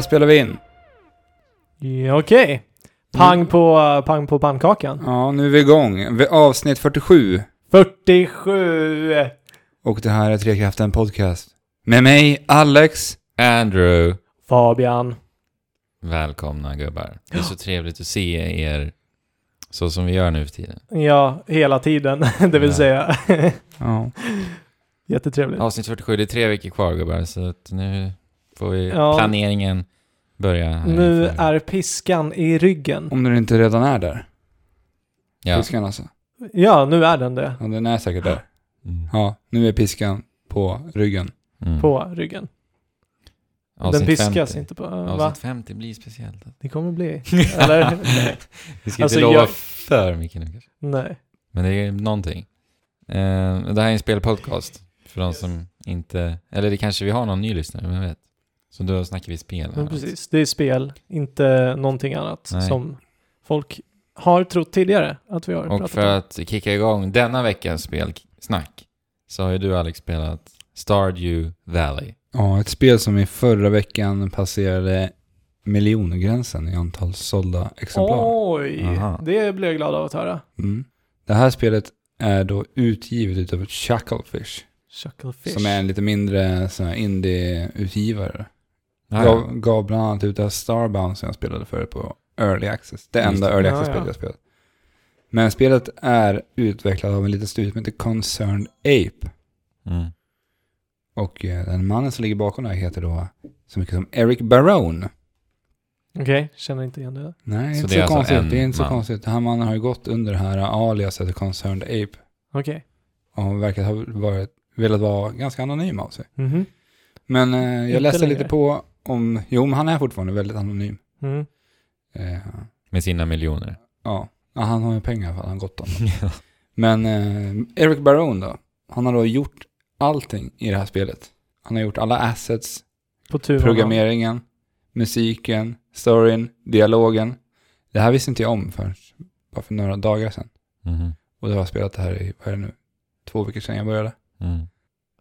Då spelar vi in. Ja, Okej. Pang på, pang på pannkakan. Ja, nu är vi igång. Vi avsnitt 47. 47! Och det här är Trekraften Podcast. Med mig, Alex. Andrew, Fabian. välkomna gubbar. Det är så trevligt att se er så som vi gör nu för tiden. Ja, hela tiden, det vill Ja. säga. Ja. Jättetrevligt. Avsnitt 47, det är tre veckor kvar gubbar, så att nu får vi Ja. planeringen börja. Nu är piskan i ryggen. Om den inte redan är där. Ja. Piskan alltså. Ja, nu är den det. Ja, den är säkert där. Mm. Ja, nu är piskan på ryggen. Mm. På ryggen. Avsnitt den piskas 50. inte på... Va? Avsnitt 50 blir speciellt. Det kommer bli. Eller? Nej. Vi ska Alltså, inte lova jag- för mycket nu kanske. Nej. Men det är någonting. Eh, det här är en spelpodcast. För de som inte... Eller det kanske vi har någon ny lyssnare, vem vet? Så då snackar vi spel. här Men precis. Det är spel, inte någonting annat Nej. som folk har trott tidigare att vi har Och pratat för om. att kicka igång denna veckans spelsnack så har ju du Alex spelat Stardew Valley. Ja, ett spel som i förra veckan passerade miljongränsen i antal sålda exemplar. Oj, Aha. det blir jag glad av att höra. Mm. Det här spelet är då utgivet utav Chucklefish. Chucklefish. Som är en lite mindre indie-utgivare. Ja, Gav, gav bland annat ut det här Starbound som jag spelade förut på Early Access. Det Just enda det. Early Ja, Access-spelet ja. jag spelat. Men spelet är utvecklat av en liten studio som heter Concerned Ape. Mm. Och eh, den mannen som ligger bakom det här heter då så mycket som Eric Barone. Okej, känner inte igen det. Nej, Så inte det så alltså konstigt. Det är inte så man. konstigt. Den här mannen har ju gått under det här aliaset Concerned Ape. Okej. Och verkar ha varit, velat vara ganska anonym av sig. Mhm. Men eh, jag läste längre. lite på om, jo men han är fortfarande väldigt anonym. Mm. Eh, Med sina miljoner. ja. ja, han har ju pengar för att han har gått om dem. Men eh, Eric Barone då, han har då gjort allting i det här spelet. Han har gjort alla assets, På tur programmeringen, musiken, storyn, dialogen. Det här visste inte jag om för bara för några dagar sedan. Mhm. Och då har jag spelat det här i, vad är det nu, två veckor sedan jag började. Mm.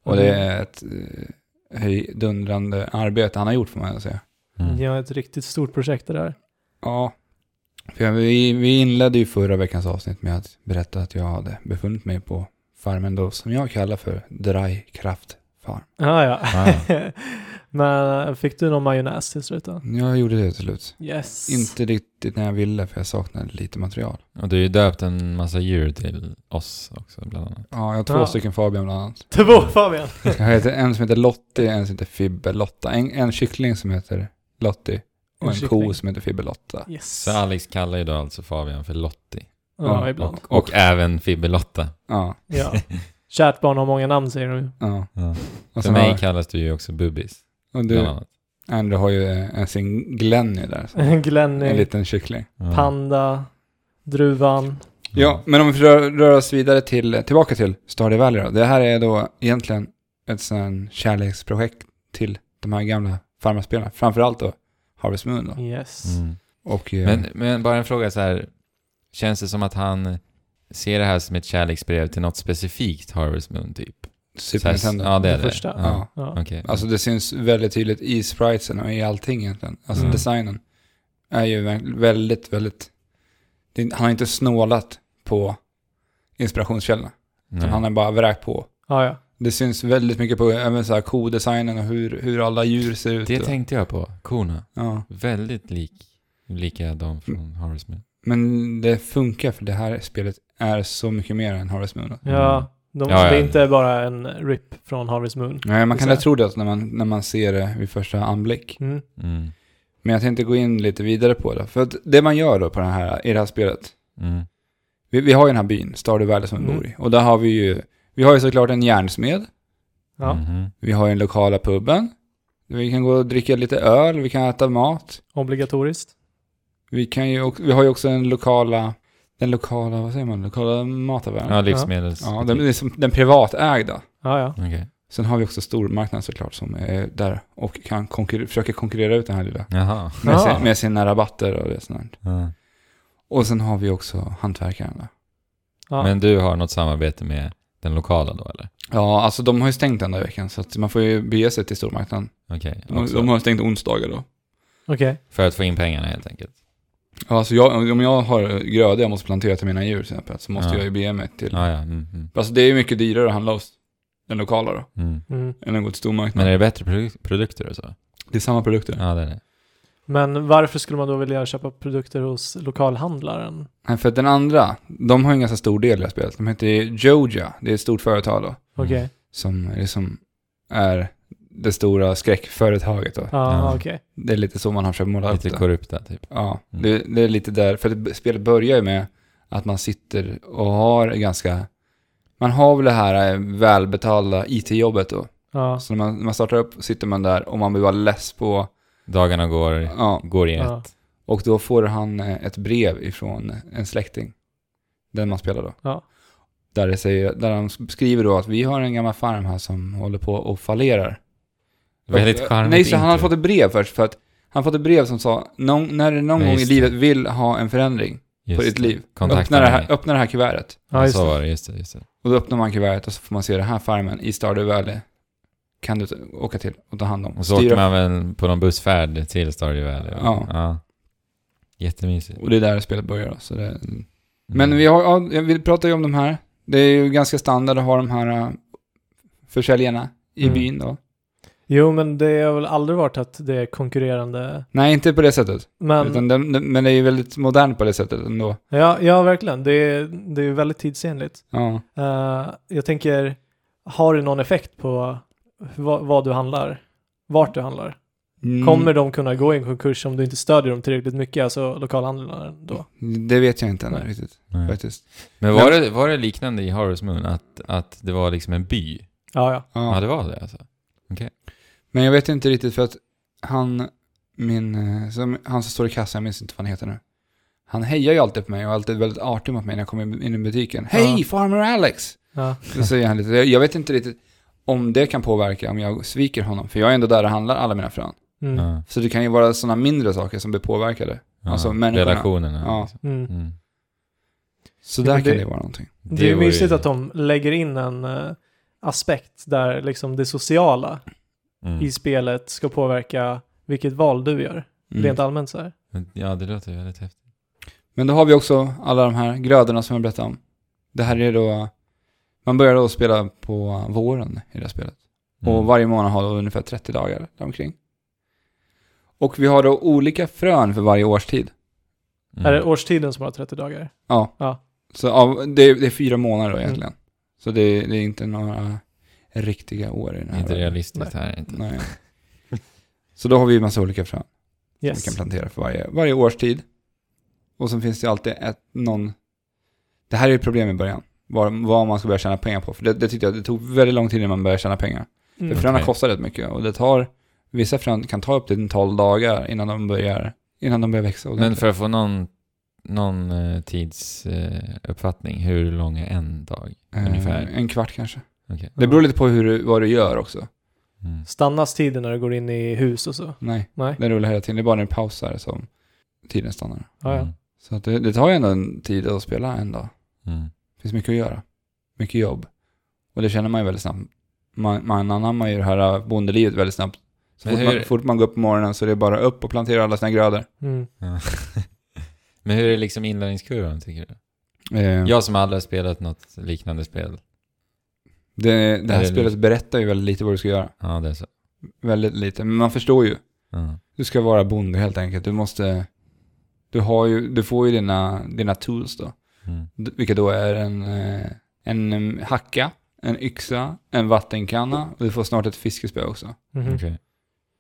Och det är ett eh, höjdundrande arbete han har gjort får man säga. Mm. Ja, ett riktigt stort projekt det där. Ja, för jag, vi, vi inledde ju förra veckans avsnitt med att berätta att jag hade befunnit mig på farmen då som jag kallar för Dry Kraft Farm. Ah, ja, Ah, Men fick du någon majonnäs till slut då? Jag gjorde det till slut. Yes. Inte riktigt när jag ville för jag saknade lite material. Och du har ju döpt en massa djur till oss också bland annat. Ja, jag har två Ja. stycken Fabian bland annat. Två Fabian! Jag heter en som heter Lottie, en som heter Fibbe Lotta. En, en kyckling som heter Lottie och En en, kyckling. ko som heter Fibbe Lotta. Yes. Så Alex kallar ju då alltså Fabian för Lottie. Ja, Ja, ibland. Och, och även Fibbelotta. Ja, Ja. Kärt barn har många namn säger de. ja. Ja. För mig har, kallas du ju också Bubbis. Och bland du, annat. Andrew har ju en sin Glenny där. Så. En Glenny, liten kyckling. Ja. Panda, Druvan. Ja, men om vi rör, rör oss vidare till, tillbaka till Stardew Valley då. Det här är då egentligen ett sånt kärleksprojekt till de här gamla farmarspelarna. Framförallt då Harvest Moon då. Yes. Mm. Och, eh, Men, men bara en fråga så här. Känns det som att han ser det här som ett kärleksbrev till något specifikt Harvest Moon typ? Super här- Nintendo. Ja, det är Det det. första. Ja. Ja. Okej. Alltså det syns väldigt tydligt i spritesen och i allting egentligen. Alltså Mm. designen är ju vä- väldigt, väldigt... Det, han har inte snålat på inspirationskällorna. Utan Han har bara vräkt på. Ja, ja. Det syns väldigt mycket på även så här kodesignen och hur, hur alla djur ser ut. Det och, tänkte jag på. Korna. ja. Väldigt lik, lika de från Harvest Moon. Men det funkar för det här spelet är så mycket mer än Harvest Moon. ja. De, Ja, Det ja. är inte bara en RIP från Harvest Moon. Nej, man kan lätt tro det när man, när man ser det vid första anblick. Mm. Mm. Men jag tänkte gå in lite vidare på det. För att det man gör då på den här, i det här spelet. Mm. Vi, vi har ju den här byn, Stardew Valley som vi Mm. bor i. Och där har vi ju, vi har ju såklart en järnsmed. Ja. Mhm. Vi har ju den lokala puben. Vi kan gå och dricka lite öl, vi kan äta mat. Obligatoriskt. Vi, kan ju, vi har ju också den lokala, den lokala, vad säger man, lokala mataffären. Ja, livsmedels... Ja, den, den, som- den privatägda. Ja, ja. Okej. Sen har vi också stormarknaden såklart som är där och kan konkurrera, försöka konkurrera ut den här lilla. Jaha. Med, sin, med sina rabatter och det sånt. Ja. Och sen har vi också hantverkaren ja. Men du har något samarbete med den lokala då eller? Ja, alltså de har ju stängt den där veckan så att man får ju bege sig till stormarknaden. Okej. De, de har stängt onsdagar då. Okej. För att få in pengarna helt enkelt. Ja, Alltså jag, om jag har grödor jag måste plantera till mina djur till exempel, så måste Ja. jag ju bege mig till... Ja, ja. Mm, mm, Alltså det är ju mycket dyrare att handla hos den lokala då, mm. Mm. än att gå till Men stormarknaden. är det bättre produ- produkter och så? Det är samma produkter. Ja, det är det. Men varför skulle man då vilja köpa produkter hos lokalhandlaren? Nej, för att den andra, de har en ganska stor del i det här spelet. De heter Joja, det är ett stort företag då, Okej. som liksom är det stora skräckföretaget då. Ja, Ja. okej. Det är lite så man har försökt måla upp Lite det. korrupta typ. Ja, Mm. det, det är lite där, för spelet börjar ju med att man sitter och har ganska, man har väl det här eh, välbetalda IT-jobbet då. Ja. Så när man, när man startar upp sitter man där och man blir bara less på, Dagarna går, ja, går i ett. Ja. och då får han eh, ett brev ifrån en släkting. Den man spelar då. Ja. Där, det säger, där han skriver då att vi har en gammal farm här som håller på och fallerar. Väldigt Och- charmigt Nej, så han hade fått ett brev först för att han fått ett brev som sa, när du någon Ja, gång i livet vill ha en förändring på Just ditt det. liv, Kontakta öppna det, här, öppna det här kuvertet. Ja, just så det. var det, just det, just det. Och då öppnar man kuvertet och så får man se den här farmen i Stardew Valley. Kan du åka till och ta hand om. Och så åker man väl på någon bussfärd till Stardew Valley? va? Ja. ja. Jättemysigt. Och det är där spelet börjar. Så det, Mm. Men vi har, ja, jag vill prata ju om de här. Det är ju ganska standard att ha de här uh, försäljarna i Mm. byn då. Jo, men det har väl aldrig varit att det är konkurrerande. Nej, inte på det sättet. Men, den, men det är ju väldigt modernt på det sättet ändå. ja, ja, verkligen. Det är, det är väldigt tidsenligt. Ja. Eh, jag tänker, har det någon effekt på vad, vad du handlar? Vart du handlar? Mm, Kommer de kunna gå i en konkurs om du inte stödjer dem tillräckligt mycket, alltså lokalhandlaren då? Det vet jag inte ännu Nej. riktigt, Nej. faktiskt. Men var det, var det liknande i Harvest Moon? Att, att det var liksom en by? Ja, ja. Ja, Ja. det var det alltså? Men jag vet inte riktigt för att han, min, eh, som, han som står i kassan, jag minns inte vad han heter nu. Han hejar ju alltid på mig och är alltid väldigt artig mot mig när jag kommer in i butiken. Hej, Ja. Farmer Alex! ja. Då säger han lite, jag, vet inte riktigt om det kan påverka om jag sviker honom. För jag är ändå där och handlar alla mina frön. Mm. Ja. Så det kan ju vara sådana mindre saker som blir påverkade. Ja. Alltså, människorna. Relationerna. Ja. Liksom. Mm. Mm. Så Ja, där men kan det- det vara någonting. Det är ju mysigt att de lägger in en eh, aspekt där liksom det sociala Mm. i spelet ska påverka vilket val du gör. Mm. Rent allmänt så här. Ja, det låter väldigt häftigt. Men då har vi också alla de här grödorna som jag berättade om. Det här är då, man börjar då spela på våren i det här spelet. Mm. Och varje månad har då ungefär 30 dagar däromkring. Och vi har då olika frön för varje årstid. Mm. Är det årstiden som har 30 dagar? Ja. Ja. Så av, det, är, det är fyra månader då Mm. egentligen. Så det, det är inte några riktiga år i den här Inte världen. realistiskt här inte. Nej. Så då har vi en massa olika frön. som vi Yes. kan plantera för varje, varje årstid. Och så finns det alltid ett, någon... Det här är ett problem i början. Vad, vad man ska börja tjäna pengar på. För det, det tyckte jag, det tog väldigt lång tid innan man började tjäna pengar. Mm. För fröna Okej. kostar rätt mycket. Och det tar... Vissa frön kan ta upp till 12 dagar innan de börjar, innan de börjar växa. Men för att få någon, någon eh, tidsuppfattning, hur lång är en dag? Eh, ungefär. En kvart kanske. Okej. Det beror lite på hur, du- vad du gör också. Mm. Stannas tiden när du går in i hus och så? Nej, Nej? den rullar hela tiden. Det är bara när du pausar som tiden stannar. Ja, ja. Mm. Så att det, det tar ju ändå en tid att spela en dag. Mm. Det finns mycket att göra. Mycket jobb. Och det känner man ju väldigt snabbt. Man, man anammar ju det här bondelivet väldigt snabbt. Så Men fort, hur- man, fort man går upp på morgonen så är det bara upp och plantera alla sina grödor. Mm. Ja. Men hur är liksom inlärningskurvan tycker du? Eh, Jag som aldrig har spelat något liknande spel. Det, det här Eller- spelet berättar ju väldigt lite vad du ska göra. Ja, det är så. Väldigt lite. Men man förstår ju. Ja. Du ska vara bonde helt enkelt. Du måste... Du, har ju, du får ju dina, dina tools då. Mm. Vilka då är en, eh, en em, hacka, en yxa, en vattenkanna och du får snart ett fiskespö också. Mhm. Okej.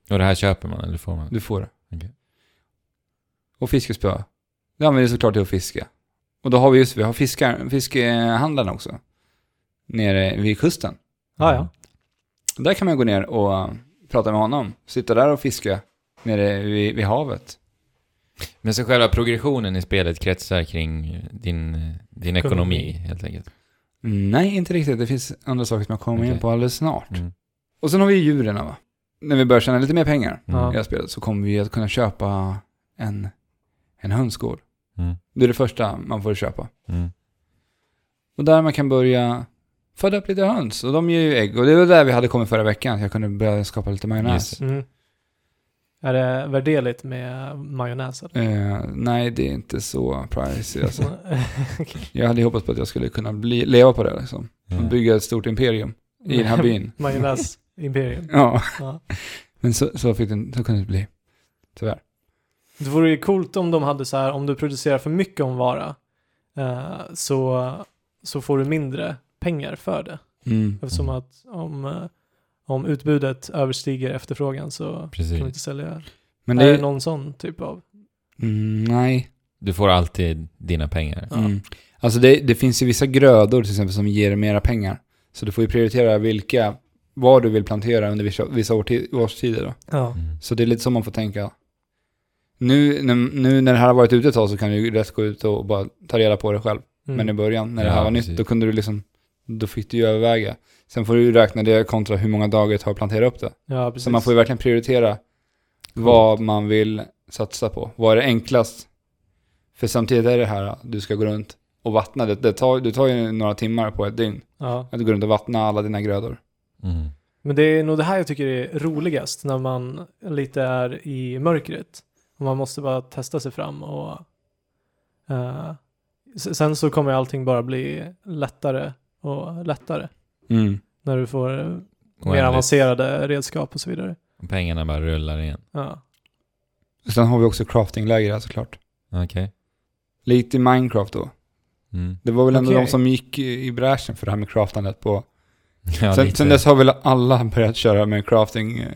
Och det här köper man eller får man? Du får det. Okej. Och fiskespö. Det använder vi såklart till att fiska. Och då har vi just, vi har fiskar, fiskehandlarna också. Nere vid kusten. Ja, ja. Där kan man gå ner och prata med honom. Sitta där och fiska nere vid, vid havet. Men så själva progressionen i spelet kretsar kring din, din ekonomi Ekonomi. helt enkelt? Nej, inte riktigt. Det finns andra saker som jag kommer in Okej. på alldeles snart. Mm. Och sen har vi ju djuren va. När vi börjar tjäna lite mer pengar Mm. I det här spelet så kommer vi att kunna köpa en, en hönsgård. Mm. Det är det första man får köpa. Mm. Och där man kan börja föda upp lite höns. Och de ger ju ägg. Och det var där vi hade kommit förra veckan. Så jag kunde börja skapa lite majonnäs. Mm. Är det värderligt med majonnäs? eller? Eh, nej, det är inte så pricey alltså. Okej. Jag hade hoppats på att jag skulle kunna bli, leva på det liksom. Ja. Bygga ett stort imperium i den här byn. Majonnäs-imperium. Ja, Ja. men så, så, fick det, så kunde det bli. Tyvärr. Det vore ju coolt om de hade så här, om du producerar för mycket om vara, eh, så, så får du mindre pengar för det. Mm. Eftersom Mm. att om, eh, om utbudet överstiger efterfrågan så kan Precis. du inte sälja. Men är det det någon sån typ av? mm, nej. Du får alltid dina pengar. Ja. Mm. Alltså det, det finns ju vissa grödor till exempel som ger mera pengar. Så du får ju prioritera vilka, vad du vill plantera under vissa, vissa årstider då. Ja. Mm. Så det är lite så man får tänka. Nu, när- nu när det här har varit ute ett tag så kan du ju rätt gå ut och bara ta reda på det själv. Mm. Men i början, när det Ja, här var precis. nytt, då kunde du liksom, då fick du ju överväga. Sen får du ju räkna det kontra hur många dagar det tar att plantera upp det. ja, precis. Så man får ju verkligen prioritera vad man vill satsa på. Vad är det enklast? För samtidigt är det här, du ska gå runt och vattna. Det, det, tar, det tar ju några timmar på ett dygn ja. att gå runt och vattna alla dina grödor. Mm. Men det är nog det här jag tycker är roligast när man lite är i mörkret. Och man måste bara testa sig fram och s- sen så kommer allting bara bli lättare och lättare. Mm. När du får mer Oändligt. avancerade redskap och så vidare. Och Pengarna bara rullar igen. Ja. Sen har vi också craftingläger här såklart. Okej. Lite i Minecraft då. Mm. Det var väl ändå Okej. de som gick i i bräschen för det här med craftandet på... Ja, sen, lite. sen dess har väl alla börjat köra med crafting. eh,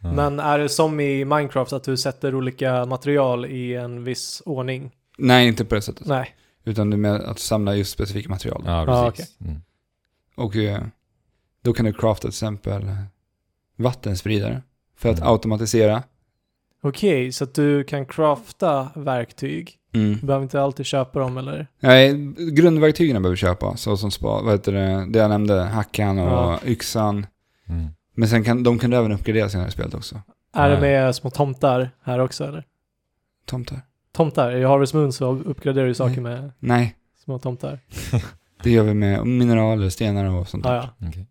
Ja. Men är det som i Minecraft att du sätter olika material i en viss ordning? Nej, inte på det sättet. Nej. Utan det är med att samla just specifika material. Ja, precis. Mm. Och eh, då kan du crafta till exempel vattenspridare. För att Mm. automatisera. Okej, så att du kan crafta verktyg. Mm. Du behöver inte alltid köpa dem eller? Nej, grundverktygen behöver köpa. Så som spa, vad heter det, det jag nämnde, hackan och Ja. yxan. Mm. Men sen kan de kan du även uppgradera senare i spelet också. Är det med små tomtar här också eller? Tomtar? Tomtar, i Harvest Moon så uppgraderar du saker med Nej, små tomtar. det gör vi med mineraler, stenar och sånt där. Ja, ja. Okej.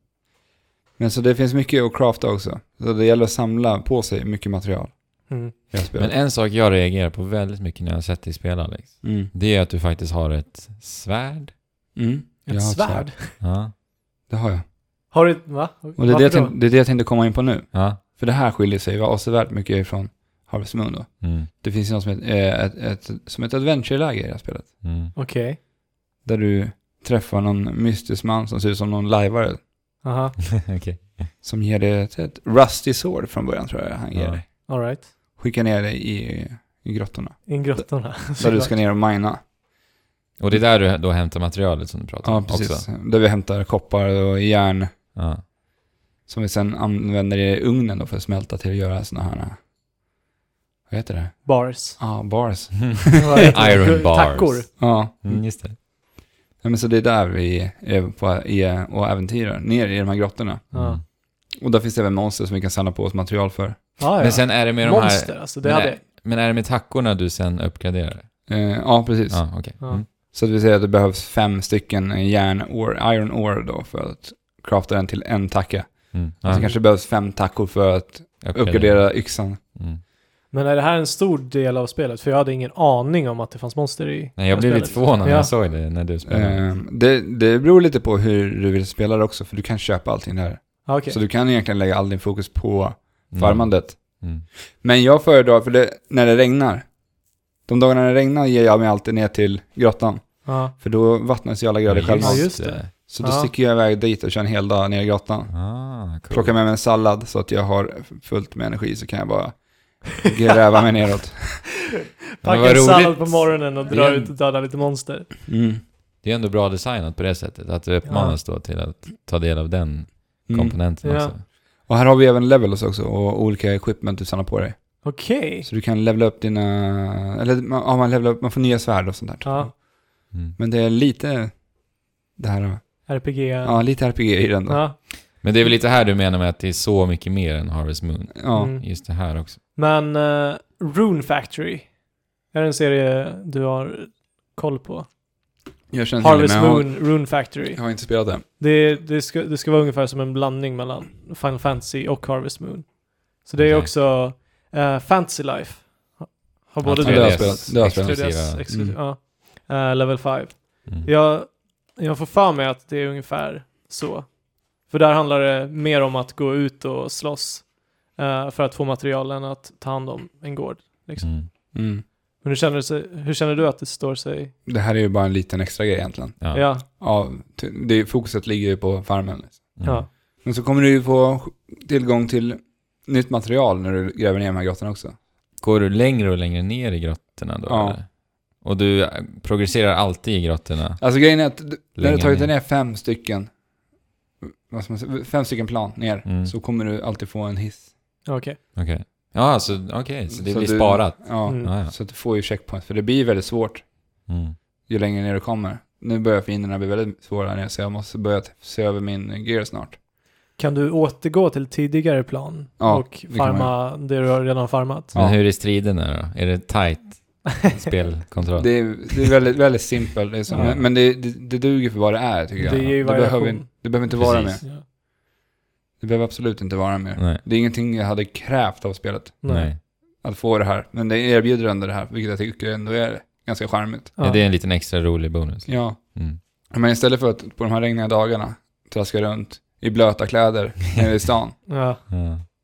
Men så det finns mycket att crafta också. Så det gäller att samla på sig mycket material Mm. i det här spelet. Men en sak jag reagerar på väldigt mycket när jag har sett dig spela Alex. Mm. Det är att du faktiskt har ett svärd. Mm. Jag Ett har svärd? Ja. Det har jag. Har du, va? Och det är det, Varför jag då? tänkte, det är det jag tänkte komma in på nu. Ja. För det här skiljer sig avsevärt mycket ifrån Harvest Moon då. Mm. Det finns något som ett, eh, ett, ett, som ett adventure-läge i det här spelet. Mm. Okej. Där du träffar någon mystisk man som ser ut som någon lajvare. Aha, Okej. Som ger dig ett, ett rusty sword från början tror jag han ger Ja. dig. alright. Skickar ner dig i, i grottorna. In grottorna. Där du ska ner och mina. Och det är där du då hämtar materialet som du pratar Ja, om precis. också. Där vi hämtar koppar och järn. Ja. Som vi sen använder i ugnen då för att smälta till att göra såna här... Vad heter det? Bars. Ja, ah, bars. Iron bars. Tackor. Ja. Mm, just det. ja, men så det är där vi är på, är och äventyrar. Ner i de här grottorna. Mm. Och där finns det även monster som vi kan samla på oss material för. Ja, ja. Men sen är det med de Monster här... alltså, det men, hade är, men är det med tackorna du sen uppgraderar? Eh, ja, precis. Okej. Ja. Mm. Så att vi säger att det behövs fem stycken järn ore, iron ore då för att crafta den till en tacka. Mm. Och så kanske det behövs fem tackor för att uppgradera yxan. Mm. Men är det här en stor del av spelet? För jag hade ingen aning om att det fanns monster i Nej, jag det blev här lite spelet. förvånad när Ja. jag såg det när du spelade. Eh, det, det beror lite på hur du vill spela det också, för du kan köpa allting där. Ah, Okej. Så du kan egentligen lägga all din fokus på Mm. farmandet. Mm. Men jag föredrar, för det, när det regnar, de dagarna det regnar ger jag mig alltid ner till grottan. Ja. För då vattnas ju alla grödor Ja, själva. Ja, just det. Så då Ja. sticker jag iväg dit och kör en hel dag ner i grottan. Ah, cool. Plockar med mig en sallad så att jag har fullt med energi så kan jag bara gräva mig neråt. Packa en sallad på morgonen och dra Igen. ut och döda lite monster. Mm. Det är ändå bra designat på det sättet. Att du uppmanas då till att ta del av den Mm. komponenten Ja. också. Och här har vi även levels också och olika equipment du samlar på dig. Okej. Så du kan levela upp dina, eller man- ja, man, levelar upp, man får nya svärd och sånt där. Ja. Mm. Men det är lite det här, RPG. ja lite RPG i den då. Ja. Men det är väl lite här du menar med att det är så mycket mer än Harvest Moon. Ja. Mm. Just det här också. Men uh, Rune Factory. Är det en serie du har koll på? Jag känner till det, Harvest men jag har, Moon, Rune Factory. jag har inte spelat det. Det, det, ska, det ska vara ungefär som en blandning mellan Final Fantasy och Harvest Moon. Så det är Okej. också Eh, Fantasy Life. Har- både Ja, det spelat. Det spelat. 3DS exklusiva. exklusiv, Mm. Eh, level 5. Mm. Jag, jag får för mig att det är ungefär så. För där handlar det mer om att gå ut och slåss eh, för att få material än att ta hand om en gård. Liksom. Mm. Mm. Men hur känner, sig, hur känner du att det står sig? Det här är ju bara en liten extra grej egentligen. Ja. Ja, det, fokuset ligger ju på farmen. Liksom. Mm. ja. Men så kommer du ju få tillgång till nytt material när du gräver ner de här grottorna också. Går du längre och längre ner i grottorna då? Ja. Eller? Och du eh, progresserar alltid i grottorna? Alltså grejen är att d- när du tagit ner. ner fem stycken, vad ska man säga, fem stycken plan ner, Mm. så kommer du alltid få en hiss. Okej. Okej. Ja, alltså, okej, så det Så blir du- sparat? Ja, Mm. Ja, ja. så att du får ju checkpoints. För det blir väldigt svårt Mm. ju längre ner du kommer. Nu börjar fienderna bli väldigt svåra här nere, så jag måste börja t- se över min gear snart. Kan du återgå till tidigare plan Ja, och det kan farma det du har redan farmat? Men Ja. hur är striderna då? Är det tight spelkontroll? Det är, det är väldigt, väldigt simpelt, liksom. Ja. men, men det, det, det duger för vad det är tycker jag. Det ger ju det, behöver, variation. det behöver inte vara Precis. mer. Ja. Det behöver absolut inte vara mer. Nej. Det är ingenting jag hade krävt av spelet, Nej. att få det här. Men det erbjuder ändå det här, vilket jag tycker ändå är ganska charmigt. Ja. Det är en liten extra rolig bonus. Ja, Mm. men istället för att på de här regniga dagarna traska runt i blöta kläder nere i stan, Ja.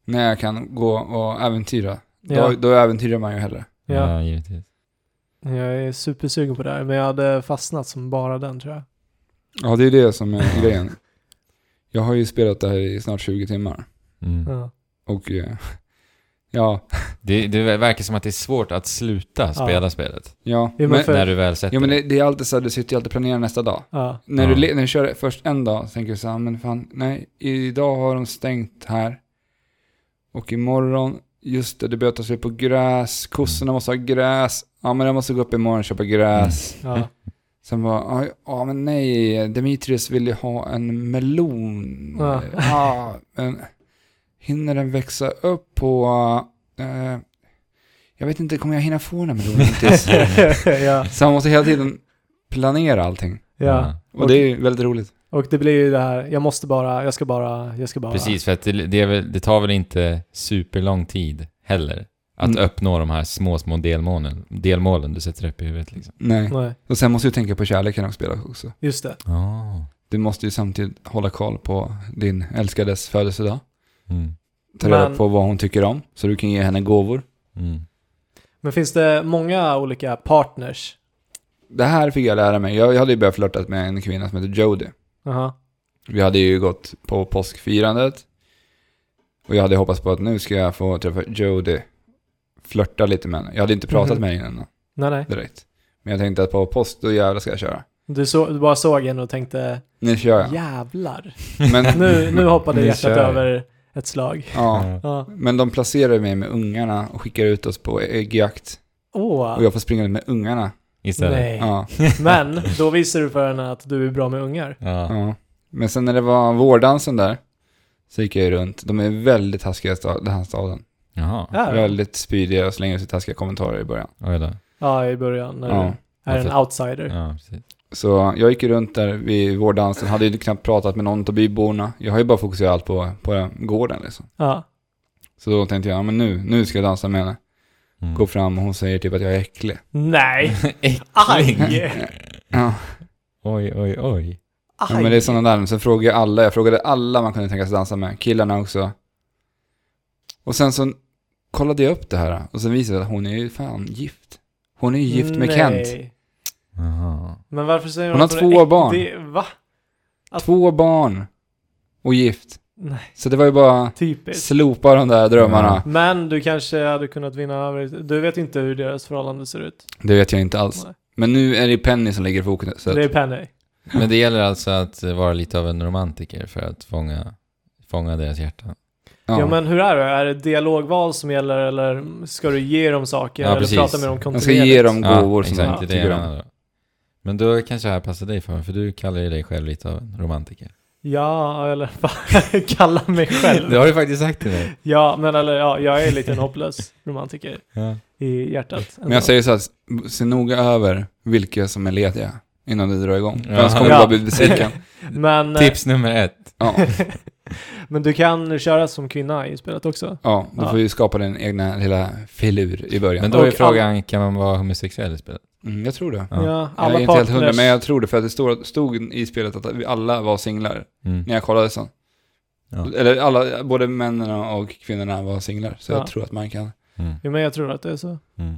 När jag kan gå och äventyra, då, då äventyrar man ju hellre. Ja. ja givetvis. Jag är supersugen på det här, men jag hade fastnat som bara den tror jag. Ja, det är det som är grejen. Jag har ju spelat det här i snart 20 timmar. Mm. Ja. Och eh, ja, Det, det verkar som att det är svårt att sluta spela spelet. ja. men När du väl sätter ja, men det, det är alltid så att du sitter ju alltid och planerar nästa dag. Ja. När, Ja. du, när du kör först en dag så tänker du så här, men fan, nej, idag har de stängt här. Och imorgon, just det, det börjar ta sig på gräs, kossorna måste ha gräs. Ja, men jag måste gå upp imorgon och köpa gräs. Ja. Sen bara, ja, men nej, Demetrius vill ju ha en melon. Ja. Ja, men hinner den växa upp på, eh, jag vet inte, kommer jag hinna få den här melonen tills? ja. Så man måste hela tiden planera allting. ja. Och det är ju väldigt roligt. Och det blir ju det här, jag måste bara, jag ska bara, jag ska bara. Precis, för att det, det, är väl, det tar väl inte superlång tid heller. Att Mm. uppnå de här små, små delmålen, delmålen du sätter upp i huvudet liksom. Nej. Nej, Och sen måste du tänka på kärleken och spela också. just det. Oh. Du måste ju samtidigt hålla koll på din älskades födelsedag. Mm. Ta reda Men- på vad hon tycker om, så du kan ge henne gåvor. Mm. Men finns det många olika partners? Det här fick jag lära mig. Jag, jag hade ju börjat flörta med en kvinna som heter Jody. Jaha. Vi hade ju gått på påskfirandet. Och jag hade hoppats på att nu ska jag få träffa Jody. Flörta lite med henne. Jag hade inte pratat Mhm. med henne innan Nej, nej. direkt. Men jag tänkte att på påsk, då jävlar ska jag köra. Du, så, du bara såg henne och tänkte, Nu kör jag. jävlar. Men, Nu, nu hoppade hjärtat över ett slag. ja. Ja. Men de placerar mig med ungarna och skickar ut oss på äggjakt. Åh. Och jag får springa med ungarna. Istället. Nej. Ja, Men då visar du för henne att du är bra med ungar. Ja. ja. Men sen när det var vårdansen där, så gick jag ju runt. De är väldigt taskiga i den här staden. Jaha. Ja, Väldigt spydiga och slänger sig taskiga kommentarer i början. Oj då. ja i början när Ja. du är en outsider. Ja, precis. Så jag gick ju runt där vid vårdansen, hade ju knappt pratat med någon av byborna. Jag har ju bara fokuserat allt på, på gården liksom. Ja. Så då tänkte jag, ja, men nu, nu ska jag dansa med henne. Mm. Gå fram och hon säger typ att jag är äcklig. Nej. Äckling. Aj. Ja, Oj, oj, oj. ja men det är sådana där. Sen frågade jag alla, jag frågade alla man kunde tänka sig dansa med. Killarna också. Och sen så kollade jag upp det här och sen visade det att hon är ju fan gift. Hon är ju gift med Nej. Kent. Jaha. Men varför säger Hon hon har att är två äck- barn. Det, va? Att- Två barn. Och gift. Nej, Så det var ju bara typiskt. slopa de där drömmarna. Men du kanske hade kunnat vinna över... Du vet inte hur deras förhållande ser ut. Det vet jag inte alls. Nej. Men nu är det Penny som ligger i fokus. Så Det är Penny. Men det gäller alltså att vara lite av en romantiker för att fånga, fånga deras hjärtan. Ja. ja. men hur är det? Är det dialogval som gäller eller ska du ge dem saker? Ja, eller precis. prata med dem Man kontinuerligt? ska ge dem gåvor som exakt, de det tycker om. Men då kanske det här passar dig för, för du kallar ju dig själv lite av en romantiker. Ja, eller bara kalla mig själv. Det har du faktiskt sagt till mig. Ja, men eller ja, jag är lite en hopplös romantiker Ja. i hjärtat. Men jag säger så att se noga över vilka som är lediga innan du drar igång. Ja. annars kommer du Ja. bara bli besviken. Men... eh, Tips nummer ett. Ja. Men du kan köra som kvinna i spelet också. Ja, då Ja. får vi skapa din egna lilla filur i början. Men då är Och frågan, kan man vara homosexuell i spelet? Mm, jag tror det. Ja. Ja, Jag alla är inte helt hundra, men jag tror det för att det stod, stod i spelet att vi alla var singlar Mm. när jag kollade sen. Ja. Eller alla, både männen och kvinnorna var singlar, så Ja. jag tror att man kan. Mm. Jo, men jag tror att det är så. Mm.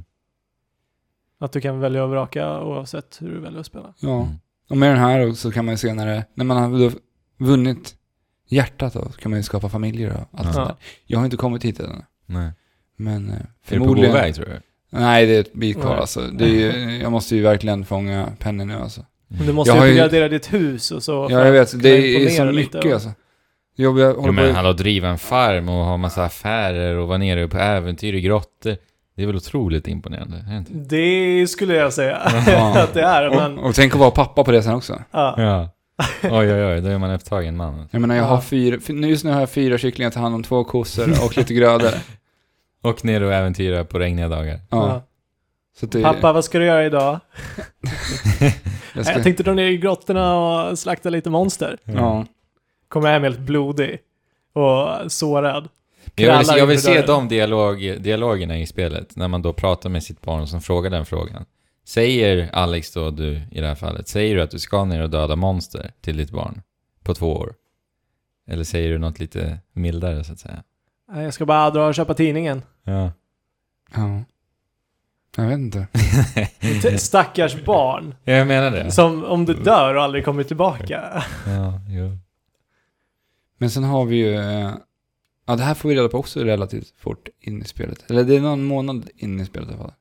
Att du kan välja och vraka oavsett hur du väljer att spela. Ja. Mm. Och med den här så kan man ju senare, när man har då vunnit hjärtat då, kan man ju skapa familjer och allt Ja. sånt där. Ja. Jag har inte kommit hit än. Nej. Men eh, Är du på god förmodligen... väg tror du? Nej, det är ett bit kvar Nej. alltså. Det är ju, jag måste ju verkligen fånga pennan nu alltså. Men du måste Jag ju uppgradera ditt hus och så. Ja, jag vet. Det är så lite mycket och- alltså. Jag, jag Jo, men på... hallå, driva en farm och ha massa affärer och vara nere på äventyr i grottor. Det är väl otroligt imponerande? Är det inte? Det skulle jag säga att det är, men... Och, och tänk att vara pappa på det sen också. Ja. Ja. Oj, oj, oj, då är man upptagen man. Jag menar, jag Ja. har fyra, just nu har jag fyra kycklingar att ta hand om, två kossor och lite grödor. Och ner och äventyra på regniga dagar. Ja. Det, Pappa, vad ska du göra idag? jag ska, Jag tänkte dra ner i grottorna och slakta lite monster. Ja. Kommer hem helt blodig och sårad. Jag vill, jag vill se de dialog, dialogerna i spelet, när man då pratar med sitt barn som frågar den frågan. Säger Alex då, du i det här fallet, säger du att du ska ner och döda monster till ditt barn på två år? Eller säger du något lite mildare så att säga? Nej, Jag ska bara dra och köpa tidningen. Ja. ja. Jag vet inte. Stackars barn. jag menar det. Som om du dör och aldrig kommer tillbaka. Ja, jo. Men sen har vi ju... eh, Ja, det här får vi reda på också relativt fort in i spelet. Eller det är någon månad in i spelet i alla fall.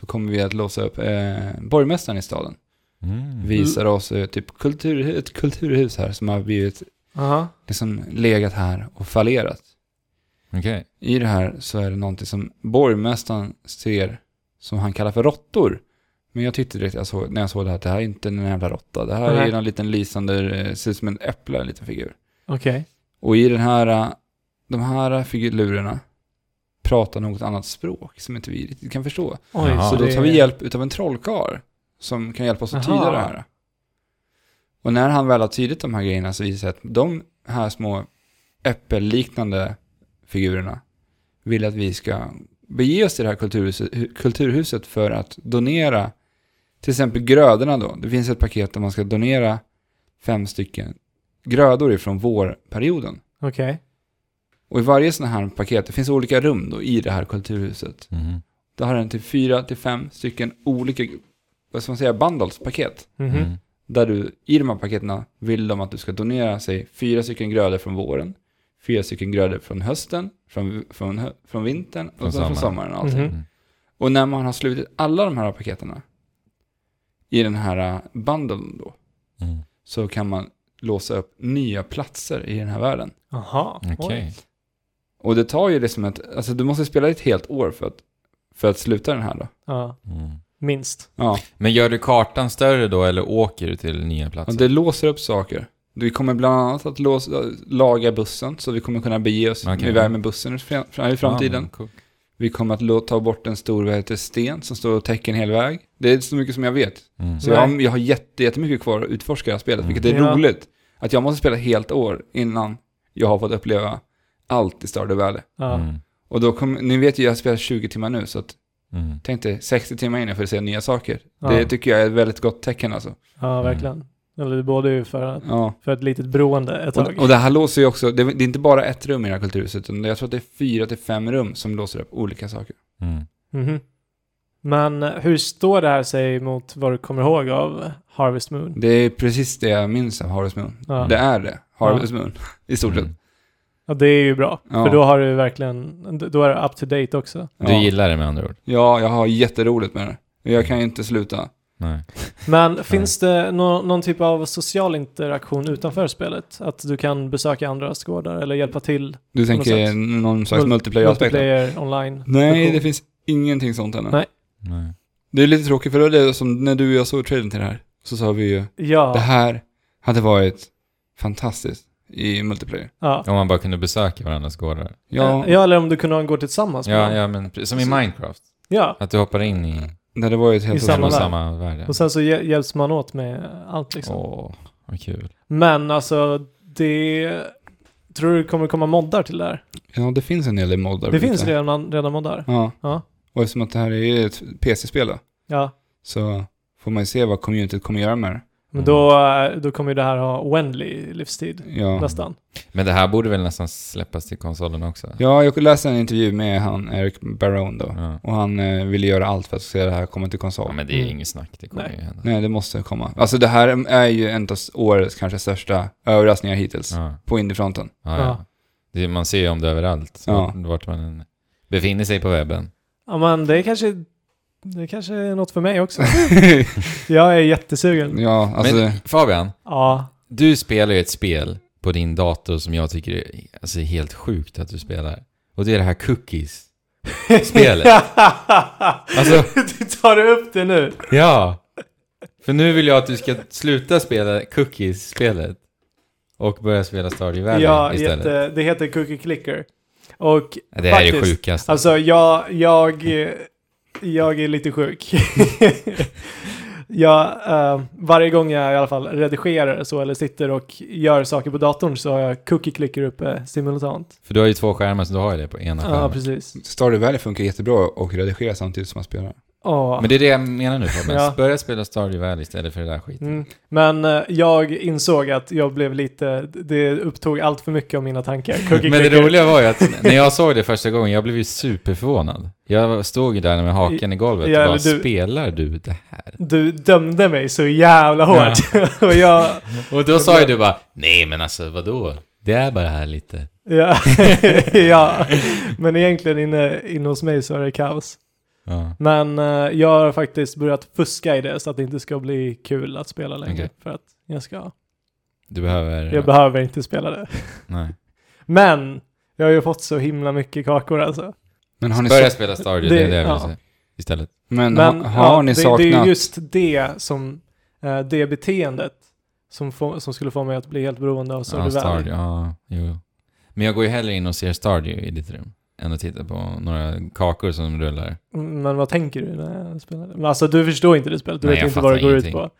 Så kommer vi att låsa upp eh, borgmästaren i staden. Mm. Visar oss eh, typ kultur, ett kulturhus här som har blivit Aha. liksom legat här och fallerat. Okej. I det här så är det någonting som borgmästaren ser som han kallar för råttor. Men jag tyckte direkt jag såg, när jag såg det här att det här är inte en jävla råtta. Det här Nej. är en liten lysande, eh, ser ut som en äpple, en liten figur. Okej. Och i den här, eh, de här figurerna pratar något annat språk som inte vi riktigt kan förstå. Oj. Så då tar vi hjälp utav en trollkarl som kan hjälpa oss att tyda Aha. det här. Och när han väl har tydit de här grejerna så visar det sig att de här små äppelliknande figurerna vill att vi ska bege oss till det här kulturhuset, hu- kulturhuset för att donera till exempel grödorna då. Det finns ett paket där man ska donera fem stycken grödor ifrån vårperioden. Okej. Och i varje sån här paket, det finns olika rum då i det här kulturhuset. Mhm. Då har den till fyra till fem stycken olika, vad ska man säga, bundles-paket. Mm. Där du, i de här paketen vill de att du ska donera, sig fyra stycken grödor från våren, fyra stycken grödor från hösten, från, från, från vintern och Från så från sommaren. och allting. Mm. Och när man har slutit alla de här paketerna i den här uh, bundeln då, Mm. så kan man låsa upp nya platser i den här världen. Aha. Okej. Och det tar ju det som ett, alltså du måste spela ett helt år för att, för att sluta den här då. Ja, Mm. minst. Ja, Men gör du kartan större då eller åker du till nya platser? och det låser upp saker. Vi kommer bland annat att låsa, laga bussen, så vi kommer kunna bege oss Okej. iväg med bussen i fram- fram- i framtiden. Ja, cool. Vi kommer att ta bort en stor vad heter, sten som står och täcker en hel väg. Det är så mycket som jag vet. Mm. Så jag, har- jag har jätte, jättemycket kvar att utforska det här spelet, Mm. vilket är Ja. roligt. Att jag måste spela ett helt år innan jag har fått uppleva allt i Stardew Valley. Mm. Och då kommer, ni vet ju jag spelar 20 timmar nu, så att, Mm. tänk dig 60 timmar in för att se nya saker. Ja. Det tycker jag är ett väldigt gott tecken alltså. ja, verkligen. Eller det både ju för, att- Ja. för ett litet beroende ett tag. Och, och det här låser ju också, det, är- det är inte bara ett rum i det här kulturhuset, utan jag tror att det är fyra till fem rum som låser upp olika saker. Mm. Mhm. Men hur står det här sig mot vad du kommer ihåg av Harvest Moon? Det är precis det jag minns av Harvest Moon. Ja. Det är det, Harvest Moon, i stort sett. Ja, det är ju bra. Ja. För då har du verkligen, då är det up to date också. Du Ja. gillar det med andra ord? Ja, jag har jätteroligt med det. Jag kan ju inte sluta. Nej. Men finns det nå- någon typ av social interaktion utanför spelet? Att du kan besöka andras gårdar eller hjälpa till? Du tänker sätt. någon slags Mul- multiplayer-aspekt? Multiplayer online? Nej, det finns ingenting sånt ännu. Nej. Nej. Det är lite tråkigt, för det det som när du och jag såg trailern till det här, så sa vi ju, Ja. det här hade varit fantastiskt i multiplayer. ja. Om man bara kunde besöka varandras gårdar. Ja, ja, eller om du kunde ha en gård tillsammans Ja, ja men som i Minecraft. ja. Att du hoppar in i när det var ju ett helt I samma samma värld. Och sen så hjäl- hjälps man åt med allt liksom. Åh, vad kul. Men alltså, det... Tror du det kommer komma moddar till det här? Ja, det finns en hel del moddar. Det finns redan, redan moddar. Ja. Ja. Och eftersom att det här är ett PC-spel då, Ja. så får man ju se vad communityt kommer göra med det. Men då, då kommer ju det här ha oändlig livstid. Ja. Nästan. Men det här borde väl nästan släppas till konsolen också? ja, jag läste en intervju med han Eric Barone då. Ja. Och han eh, ville göra allt för att se det här komma till konsol. Ja, men det är Mm. inget snack, det kommer Nej. ju hända. Nej, det måste komma. Alltså det här är ju en av årets kanske största överraskningar hittills Ja. på indiefronten. Ja, Ja. ja. Det, man ser ju om det överallt, Ja. vart man befinner sig på webben. Ja men det är kanske, det kanske är något för mig också. Jag är jättesugen. ja, alltså... Men Fabian, Ja. du spelar ju ett spel på din dator som jag tycker är alltså, helt sjukt att du spelar. Och det är det här Cookies. Spelet. Alltså- du tar upp det nu. Ja! För nu vill jag att du ska sluta spela Cookies-spelet. Och börja spela Stardew Valley Ja, istället. jätte, det heter Cookie Clicker. Och Det här är det faktiskt, sjukaste. Alltså jag, jag, jag är lite sjuk. jag, eh, varje gång jag i alla fall redigerar så eller sitter och gör saker på datorn så har jag cookie clicker uppe simultant. För du har ju två skärmar så du har ju det på ena Ja, skärmen. precis. Stardew Valley funkar jättebra och redigera samtidigt som man spelar. Ja. Men det är det jag menar nu Fabian. Ja. Börja spela Stardew Valley istället för det där skiten. Mm. Men eh, jag insåg att jag blev lite, det upptog allt för mycket av mina tankar. Cookie Men det clicker. roliga var ju att när jag såg det första gången, jag blev ju superförvånad. Jag stod ju där med haken i golvet Ja, och bara, du- spelar du det här? Du dömde mig så jävla hårt. och jag, Och då sa ju du bara, nej men alltså vadå? Det är bara här lite. ja, ja. Men egentligen inne, inne hos mig så är det kaos. Ja. Men eh, jag har faktiskt börjat fuska i det så att det inte ska bli kul att spela längre. Okej. För att jag ska, Du behöver... jag behöver inte spela det. nej. Men, jag har ju fått så himla mycket kakor alltså. Men har ni, Börja sa- spela Stardew, Det- det, är det jag vill ja. säga. Istället. men, Men ha, har ja, ni det, saknat... det är just det som, eh, det beteendet som, får, som skulle få mig att bli helt beroende av Ja, Stardew Valley. Stardew, ja, jo. Men jag går ju hellre in och ser Stardew i ditt rum. Än att titta på några kakor som rullar. Men vad tänker du när jag spelar det? Men alltså du förstår inte det spelet, du Nej, vet inte vad det går ut ingenting.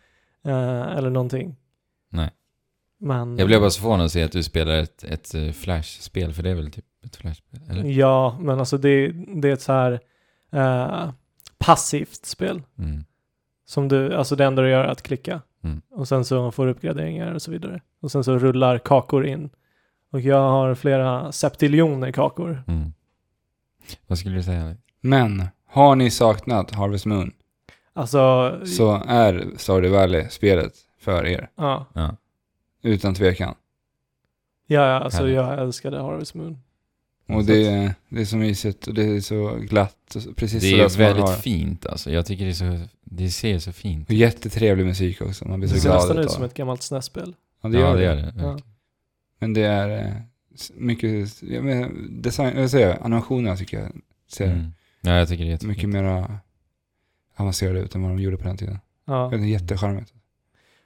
på. Eh, eller någonting. Nej. Men... Jag blev bara så förvånad att se att du spelar ett, ett eh, Flash-spel, för det är väl typ ett Flash-spel? Eller? Ja, men alltså det, det är ett så här eh, passivt spel. Mm. Som du, alltså det enda du gör är att klicka. Mm. Och sen så får du uppgraderingar och så vidare. Och sen så rullar kakor in. Och jag har flera septiljoner kakor. Mm. Vad skulle du säga? Men, har ni saknat Harvest Moon Alltså, så är Stardew Valley spelet för er. ja. Ja. Utan tvekan. Ja, ja, alltså Härligt. jag älskade Harvest Moon. Och det är, det är så mysigt och det är så glatt. och så- Precis Det sådär är som man väldigt har. fint alltså. Jag tycker det är så... Det ser så fint Och jättetrevlig musik också. Man blir Det så ser glad nästan ut som ett gammalt SNES-spel. Ja, det gör ja, det. det gör det. Ja. Men det är eh, mycket, jag menar, design, jag säger, animationerna tycker jag ser Mm. Ja, jag tycker det är jättefint. mycket mer avancerade ut än vad de gjorde på den tiden. Ja. Det är jättecharmigt.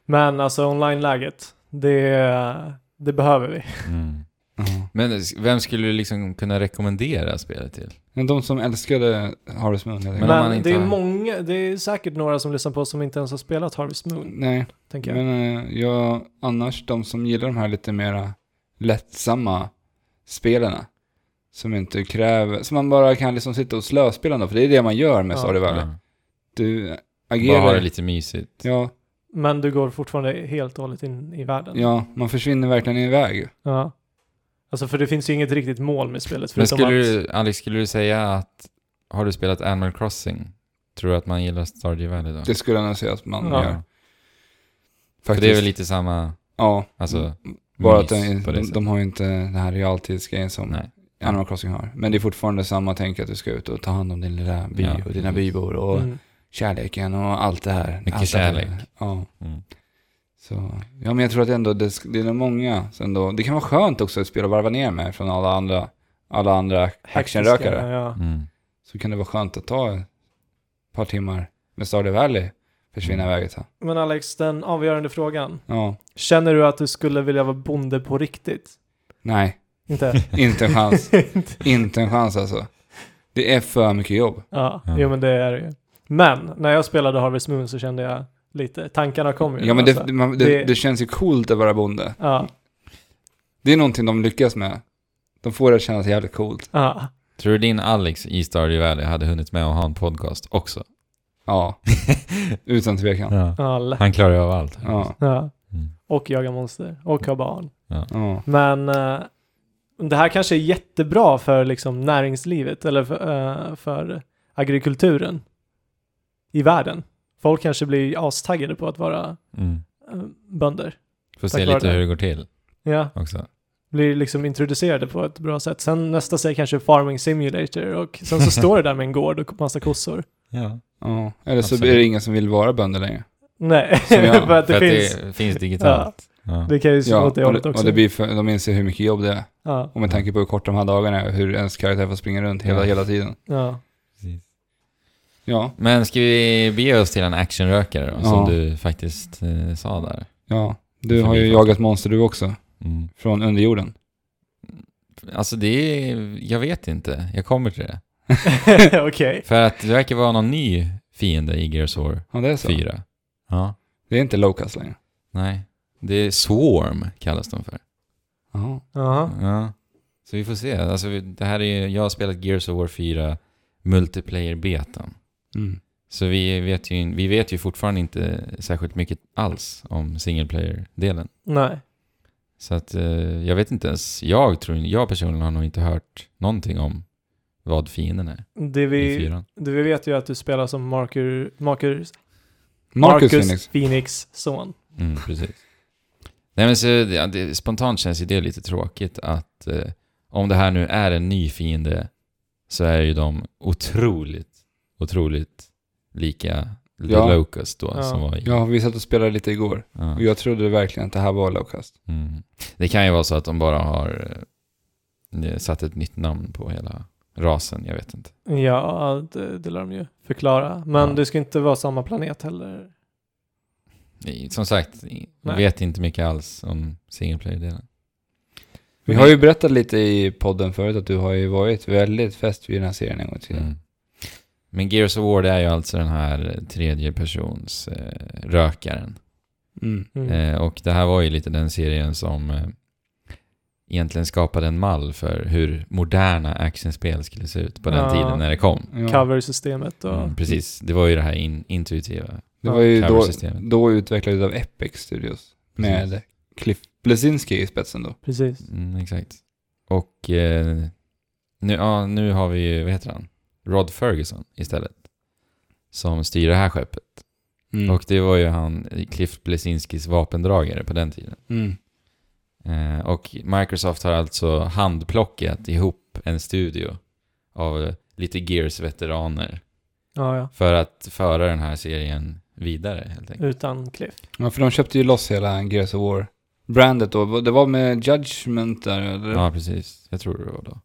Men alltså online-läget, det, det behöver vi. Mm. Ja. Men vem skulle du liksom kunna rekommendera spelet till? Men de som älskade Harvest Moon, jag Men Men inte det är har- många, det är säkert några som lyssnar på oss som inte ens har spelat Harvest Moon, Nej, tänker jag. men eh, jag, annars de som gillar de här lite mera lättsamma spelarna. Som inte kräver, som man bara kan liksom sitta och slöspela ändå, för det är det man gör med Ja. Stardew Valley. Ja. Du Bara agerar, ha det lite mysigt. ja, Men du går fortfarande helt och hållet in i världen. ja, man försvinner verkligen iväg. Ja. Alltså för det finns ju inget riktigt mål med spelet. Men förutom skulle att, du, Alex, skulle du säga att har du spelat Animal Crossing? Tror du att man gillar Stardew Valley då? Det skulle jag nog säga att man Ja. gör. För det är väl lite samma, Ja, alltså, bara att de, de, de har ju inte den här realtidsgrejen som Nej. Animal Crossing har. Men det är fortfarande samma tänk att du ska ut och ta hand om din lilla by Ja, och dina precis. bybor och mm. kärleken och allt det här. Mycket allt det här. kärlek. Ja. Mm. Så, ja men jag tror att ändå det, det är många som ändå, det kan vara skönt också att spela och varva ner med från alla andra, alla andra actionrökare. Ja. Mm. Så kan det vara skönt att ta ett par timmar med Stardew Valley, försvinna iväg ett tag. Men Alex, den avgörande frågan. Ja, Känner du att du skulle vilja vara bonde på riktigt? nej, Inte? inte en chans. inte en chans alltså. Det är för mycket jobb. ja, Ja. jo men det är det ju. Men när jag spelade Harvest Moon så kände jag lite, tankarna kom ju. Ja men det, alltså. man, det, det- det känns ju coolt att vara bonde. Ja, Det är någonting de lyckas med. De får det att kännas jävligt coolt. Ja. Tror du din Alex i Stardew Valley hade hunnit med att ha en podcast också? Ja, utan tvekan. Ja. Han klarar ju av allt. Ja, ja. Mm. Och jaga monster. Och ha barn. ja. Men eh, det här kanske är jättebra för liksom näringslivet eller för, eh, för agrikulturen i världen. Folk kanske blir astaggade på att vara Mm. eh, bönder. Får se lite det. hur det går till Ja, också. blir liksom introducerade på ett bra sätt. Sen nästa steg kanske farming simulator och sen så står det där med en gård och massa kossor. Ja. ja. Eller så Absolut. är det ingen som vill vara bönder längre. Nej, för att det För att finns. det finns digitalt. Ja. Det kan ju slå Ja, åt det hållet också. och det blir för, de inser hur mycket jobb det är. ja, Och med tanke på hur korta de här dagarna är, hur ens karaktär får springa runt hela, Ja. hela tiden. ja. Precis. Ja, Men ska vi bege oss till en actionrökare då, Ja. som du faktiskt eh, sa där? ja. Du För har ju jagat monster du också. Mm. Från underjorden. Alltså det är, jag vet inte, jag kommer till det. Okej. För att det verkar vara någon ny fiende i Gears of War Ja, det är så. 4. Ja, Det är inte Locust längre. nej. Det är Swarm kallas de för. Jaha. Ja. Så vi får se. Alltså det här är jag har spelat Gears of War 4 multiplayer-betan. Mm. Så vi vet, ju, vi vet ju fortfarande inte särskilt mycket alls om single player-delen. Nej. Så att eh, jag vet inte ens, jag tror, jag personligen har nog inte hört någonting om vad fienden är Det vi, det vi vet ju att du spelar som Marker, Marcus, Marcus, Phoenix. Phoenix son. Mm, precis. Nej men så, ja, det, spontant känns ju det lite tråkigt att eh, om det här nu är en ny fiende så är ju de otroligt, otroligt lika The Ja. Locust då Ja. som var i... Ja, vi satt och spelade lite igår. Ja. Och jag trodde verkligen att det här var Locust. Mm. Det kan ju vara så att de bara har eh, satt ett nytt namn på hela rasen, jag vet inte. Ja, det, det lär de ju förklara. Men Ja. det ska inte vara samma planet heller. I- Som sagt, jag Nej. vet inte mycket alls om single player-delen. Vi har ju berättat lite i podden förut att du har ju varit väldigt fäst vid den här serien en gång tiden. Mm. Men Gears of War det är ju alltså den här tredje persons eh, rökaren. Mm. Mm. Eh, och det här var ju lite den serien som eh, egentligen skapade en mall för hur moderna actionspel skulle se ut på den Ja. tiden när det kom. Ja. Cover-systemet och... Mm, precis, det var ju det här in, intuitiva. Det var ju då, då utvecklat av Epic Studios. Med Cliff Blesinski i spetsen då. Precis. Mm, exakt. Och eh, nu, ja, nu har vi ju, vad heter han? Rod Ferguson istället. Som styr det här skeppet. Mm. Och det var ju han, Cliff Blesinskis vapendragare på den tiden. Mm. Eh, och Microsoft har alltså handplockat ihop en studio av lite Gears-veteraner Ja, ja. för att föra den här serien vidare helt enkelt. Utan Cliff. Ja, för de köpte ju loss hela Gears of War. Brandet då, det var med Judgment där eller? Ja, precis. Jag tror det var då.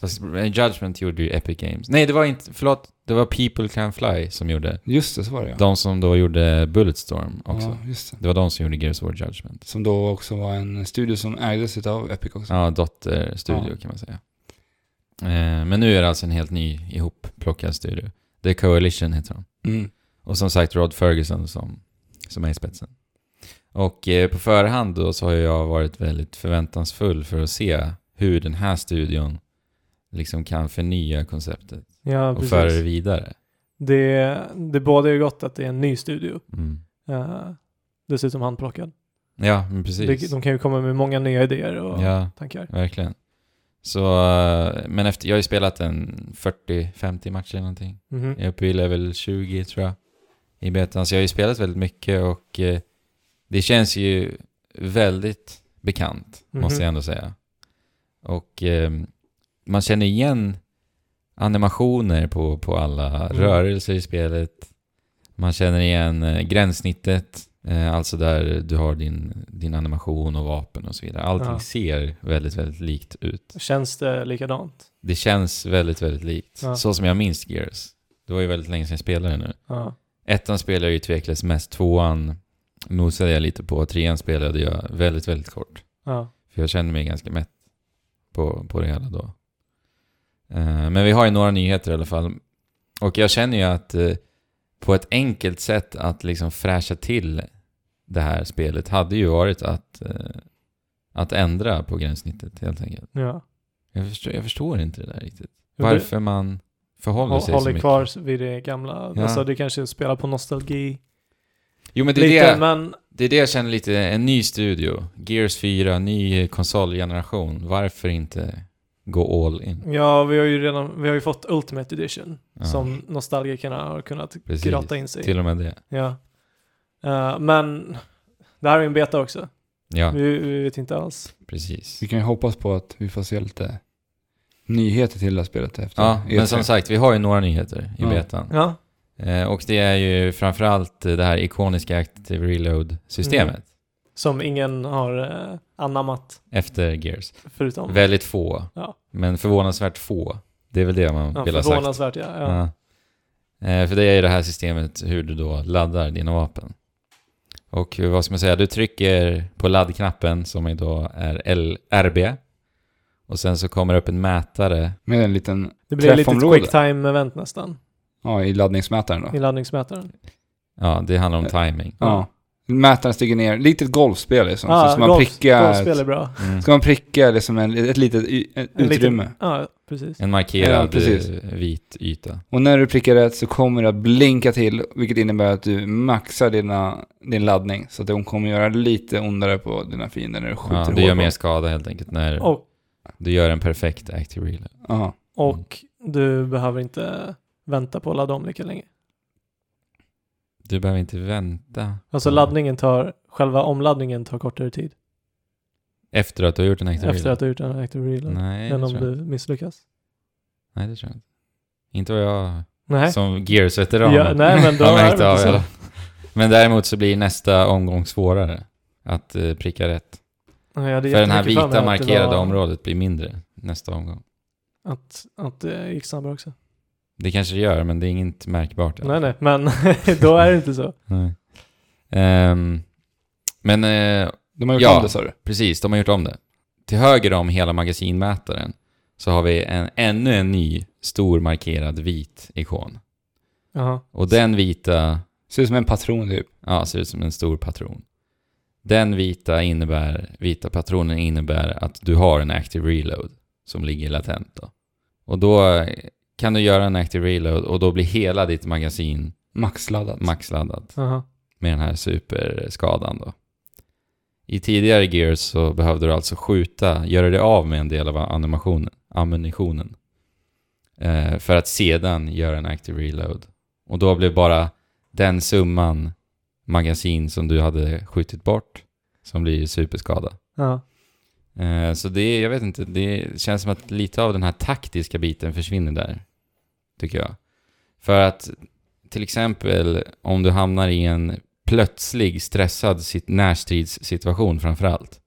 Fast Judgment gjorde ju Epic Games. Nej, det var inte, förlåt. Det var People Can Fly som gjorde. Just det, så var det ja. De som då gjorde Bulletstorm också. Ja, just det. Det var de som gjorde Gears of War Judgment. Som då också var en studio som ägdes utav Epic också. Ja, dotterstudio Ja. kan man säga. Eh, men nu är det alltså en helt ny ihopplockad studio. The Coalition heter de. Mm. Och som sagt Rod Ferguson som, som är i spetsen. Och eh, på förhand då så har jag varit väldigt förväntansfull för att se hur den här studion liksom kan förnya konceptet Ja, och precis. föra det vidare. Det, det båda är gott att det är en ny studio. Mm. Uh, dessutom handplockad. Ja, men precis. Det, de kan ju komma med många nya idéer och Ja, tankar. verkligen. Så, eh, men efter, jag har ju spelat en 40-50 matcher eller någonting. Mhm. Jag är uppe i level 20 tror jag. I betan. Så jag har ju spelat väldigt mycket och eh, det känns ju väldigt bekant, Mhm. måste jag ändå säga. Och eh, man känner igen animationer på, på alla Mm. rörelser i spelet. Man känner igen eh, gränssnittet, eh, alltså där du har din, din animation och vapen och så vidare. Allting Ja. ser väldigt, väldigt likt ut. Känns det likadant? Det känns väldigt, väldigt likt. Ja. Så som jag minns Gears. Det var ju väldigt länge sedan jag spelade nu. Ja. Ettan spelade jag ju tveklöst mest, tvåan nosade jag lite på, trean spelade jag väldigt, väldigt kort. För jag kände mig ganska mätt på, på det hela då. Eh, men vi har ju några nyheter i alla fall. Och jag känner ju att eh, på ett enkelt sätt att liksom fräscha till det här spelet hade ju varit att eh, att ändra på gränssnittet helt enkelt. Ja. Jag förstår, jag förstår inte det där riktigt. Varför man förhåller Hå- sig så Håller mycket. kvar vid det gamla. Ja. Alltså det kanske spelar på nostalgi. Jo men det är, Lite, det, men det är det jag känner lite, en ny studio, Gears 4, ny konsolgeneration. Varför inte gå all in? ja, vi har ju redan, vi har ju fått Ultimate Edition. Ja, Som nostalgikerna har kunnat Precis. grotta in sig i. Till och med det. Ja. Eh, men det här är ju en beta också. Ja, Vi, vi vet inte alls. precis. Vi kan ju hoppas på att vi får se lite nyheter till det här spelet efter Ja, E3. men som sagt, vi har ju några nyheter i Ja. betan. Ja, Eh, och det är ju framförallt det här ikoniska Active Reload-systemet. som ingen har eh, anammat Efter Gears. förutom. Väldigt få. Ja. Men förvånansvärt få. Det är väl det man ja, vill ha sagt. förvånansvärt ja. ja. Ja. Eh, för det är ju det här systemet hur du då laddar dina vapen. Och vad ska man säga, du trycker på laddknappen som är då är L RB. Och sen så kommer det upp en mätare. Med en liten, Det blir lite Träffområde. quick time event nästan. ja i laddningsmätaren då. I laddningsmätaren. Ja, det handlar om Eh, timing. Ja. Mätaren stiger ner, litet golfspel liksom. Ja, så ska man golf- pricka, golfspel är bra. Mm. ska man pricka liksom en, ett litet y, ett En liten- utrymme. Ja, precis. En markerad Ja, precis. eh, vit yta. Och när du prickar rätt så kommer det att blinka till, vilket innebär att du maxar dina, din laddning. Så att de kommer göra lite ondare på dina fiender när du skjuter Ja, du gör mer skada helt enkelt när Och, du gör en perfekt active reload. Ja. och du behöver inte vänta på att ladda om lika länge. Du behöver inte vänta. Alltså laddningen tar, själva omladdningen tar kortare tid. Efter att du har gjort en active Efter reload? att du har gjort en active reload. Nej, än om du misslyckas. Nej, det tror jag inte. Inte vad jag Nej. som Gears-veteran Ja, nej men då har är märkt det av. eller? så. Men däremot så blir nästa omgång svårare att eh, pricka rätt. Ja, För den här vita markerade var- området blir mindre nästa omgång. Att, att det gick snabbare också. Det kanske det gör, men det är inget märkbart. Nej nej, men då är det inte så. nej. Ehm, men eh, De har gjort Ja. om det sa du? precis, de har gjort om det. Till höger om hela magasinmätaren så har vi en, ännu en ny stor markerad vit ikon. Jaha. Och den vita Ser ut som en patron typ. Ja, ser ut som en stor patron. Den vita, innebär, vita patronen innebär att du har en active reload som ligger latent då. Och då kan du göra en active reload och då blir hela ditt magasin Maxladdat. maxladdat Jaha. med den här superskadan då. I tidigare Gears så behövde du alltså skjuta, göra dig av med en del av animationen, ammunitionen. Eh, för att sedan göra en active reload. Och då blev bara den summan magasin som du hade skjutit bort som blir superskada. Ja. Eh, så det, jag vet inte, det känns som att lite av den här taktiska biten försvinner där. Tycker jag. För att till exempel om du hamnar i en plötslig stressad sit- närstridssituation framförallt.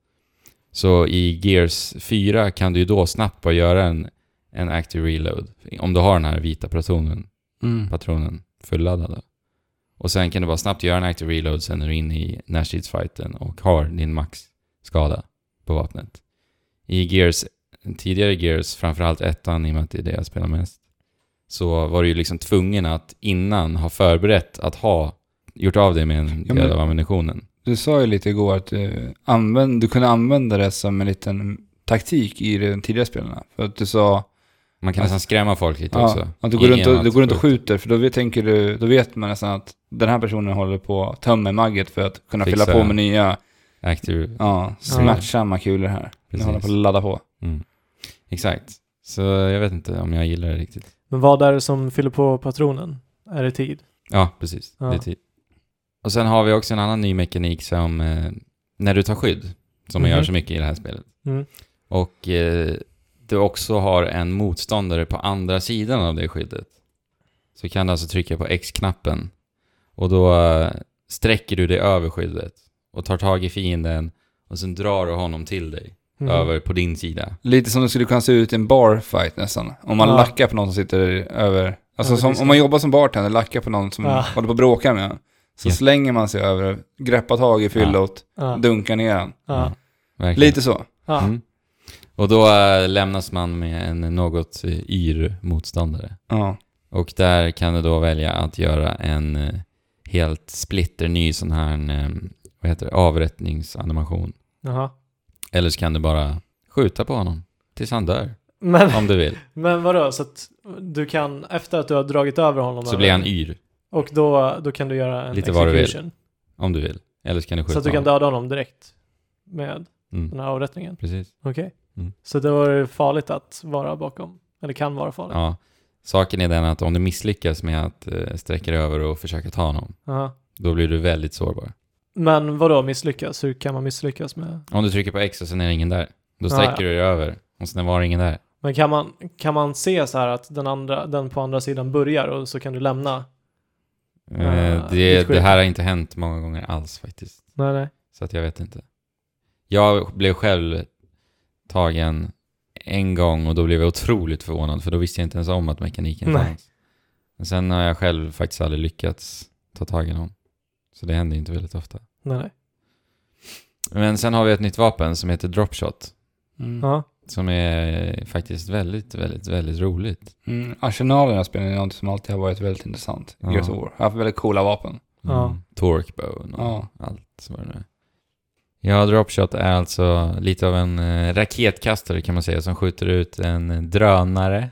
Så i Gears 4 kan du ju då snabbt bara göra en, en active reload. Om du har den här vita patronen, Mm. patronen fulladdad. Och sen kan du bara snabbt göra en active reload sen är du inne i närstridsfighten och har din max-skada på vapnet. I Gears, tidigare Gears, framförallt ettan i och med att det är det jag spelar mest, så var du ju liksom tvungen att innan ha förberett att ha gjort av dig med en Ja, del av ammunitionen. Du sa ju lite igår att du, använd, du kunde använda det som en liten taktik i de tidigare spelarna. För att du sa Man kan Alltså- nästan skrämma folk lite ja, också. att du går, runt och, du går runt och skjuter, för då vet, tänker du, då vet man nästan att den här personen håller på att tömma magget för att kunna Fixa, fylla på med nya, Active, ja, smärtsamma kulor här. Nu håller på att ladda på. mm. Exakt. Så jag vet inte om jag gillar det riktigt. Men vad är det som fyller på patronen? Är det tid? Ja, precis. Ja. Det är tid. Och sen har vi också en annan ny mekanik som eh, när du tar skydd, som man Mhm. gör så mycket i det här spelet. Mm. Och eh, du också har en motståndare på andra sidan av det skyddet. Så kan du alltså trycka på X-knappen och då eh, sträcker du dig över skyddet och tar tag i fienden och sen drar du honom till dig, Mm. över på din sida. Lite som det skulle kunna se ut i en barfight nästan. Om man Ja. lackar på någon som sitter över... Alltså Över som, om man jobbar som bartender, lackar på någon som Ja. håller på att bråka med en. Så Ja. slänger man sig över, greppar tag i fyllot, Ja. dunkar ner den. Ja. Verkligen. Lite så. Ja. Mm. Och då äh, lämnas man med en något eh, yr motståndare. Ja. Och där kan du då välja att göra en eh, helt splitter ny sån här, eh, vad heter det, avrättningsanimation. Jaha. Eller så kan du bara skjuta på honom tills han dör, Men, om du vill. men vadå, så att du kan, efter att du har dragit över honom Så blir han yr, Och då, då kan du göra en Lite vad du vill. execution. om du vill. Eller så kan du skjuta Så att du kan döda honom direkt med Mm, den här avrättningen. precis. Okej. Mm. Så det var farligt att vara bakom, eller kan vara farligt. Ja. Saken är den att om du misslyckas med att eh, sträcka dig över och försöka ta honom, Aha. då blir du väldigt sårbar. Men vadå misslyckas? Hur kan man misslyckas med? Om du trycker på X och sen är det ingen där, då sträcker ja. du dig över och sen var det ingen där. Men kan man, kan man se så här att den, andra, den på andra sidan börjar och så kan du lämna? Eh, Ja, det, det här har inte hänt många gånger alls faktiskt. Nej, nej. Så att jag vet inte. Jag blev själv tagen en gång och då blev jag otroligt förvånad för då visste jag inte ens om att mekaniken Nej. fanns. Men sen har jag själv faktiskt aldrig lyckats ta tag i någon. Så det händer inte väldigt ofta. nej, nej. Men sen har vi ett nytt vapen som heter Dropshot. Mm. Ja. Som är faktiskt väldigt, väldigt, väldigt roligt. Mm. Arsenalen jag spelar är något som alltid har varit väldigt intressant. Ja. Gears of War. Jag har haft väldigt coola vapen. Ja. Mm. Torquebone och Ja. allt vad det nu är. Ja, Dropshot är alltså lite av en eh, raketkastare kan man säga som skjuter ut en drönare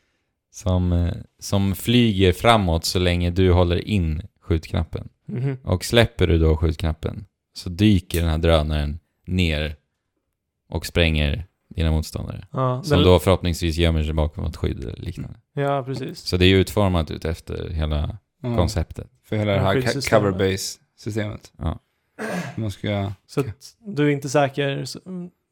som, eh, som flyger framåt så länge du håller in skjutknappen. Mhm. Och släpper du då skjutknappen så dyker den här drönaren ner och spränger dina motståndare. Ja, Som den- då förhoppningsvis gömmer sig bakom ett skydd eller liknande. ja, precis. Så det är ju utformat ut efter hela Ja. konceptet. För hela det Ja, här skyddssystemet. cover base systemet. Ja. Man ska... Så att du är inte säker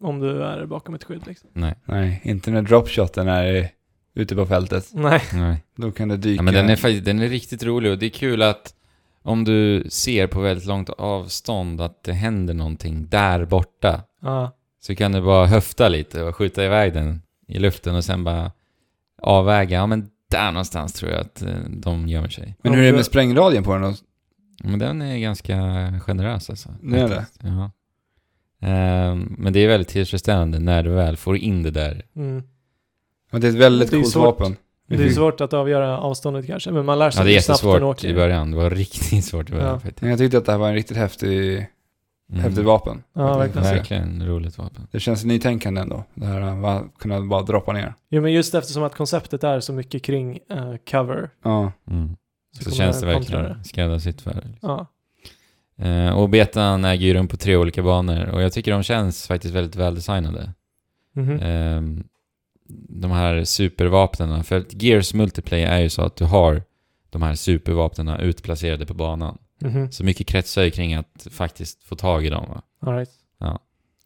om du är bakom ett skydd liksom. Nej, Nej, inte när dropshoten är ute på fältet. Nej. nej. Då kan det dyka... Ja, men den är, den är riktigt rolig och det är kul att om du ser på väldigt långt avstånd att det händer någonting där borta Ja. så kan du bara höfta lite och skjuta iväg den i luften och sen bara avväga, ja men där någonstans tror jag att eh, de gömmer sig. Men hur är det med sprängradien på den då? Men den är ganska generös alltså. Det är det? Ja. Ehm, men det är väldigt tillfredsställande när du väl får in det där. Mm. Ja, Det är ett väldigt coolt svårt. vapen. Det är svårt att avgöra avståndet kanske, men man lär sig Ja, det är hur snabbt den jättesvårt åker. i början. Det var riktigt svårt i början Ja. faktiskt. Jag tyckte att det här var en riktigt häftig, Mm. häftigt vapen. Ja, verkligen. Verkligen roligt vapen. Det känns nytänkande ändå. Det här att kunna bara droppa ner. Jo, men just eftersom att konceptet är så mycket kring eh, cover Ja. Mm. så, Så, känns det verkligen skräddarsytt för det. liksom. Ja. Eh, och betan äger ju rum på tre olika banor och jag tycker de känns faktiskt väldigt väldesignade. Mhm. Eh, de här supervapnen, för att Gears multiplayer är ju så att du har de här supervapnen utplacerade på banan. Mhm. Så mycket kretsar ju kring att faktiskt få tag i dem. Va? All right.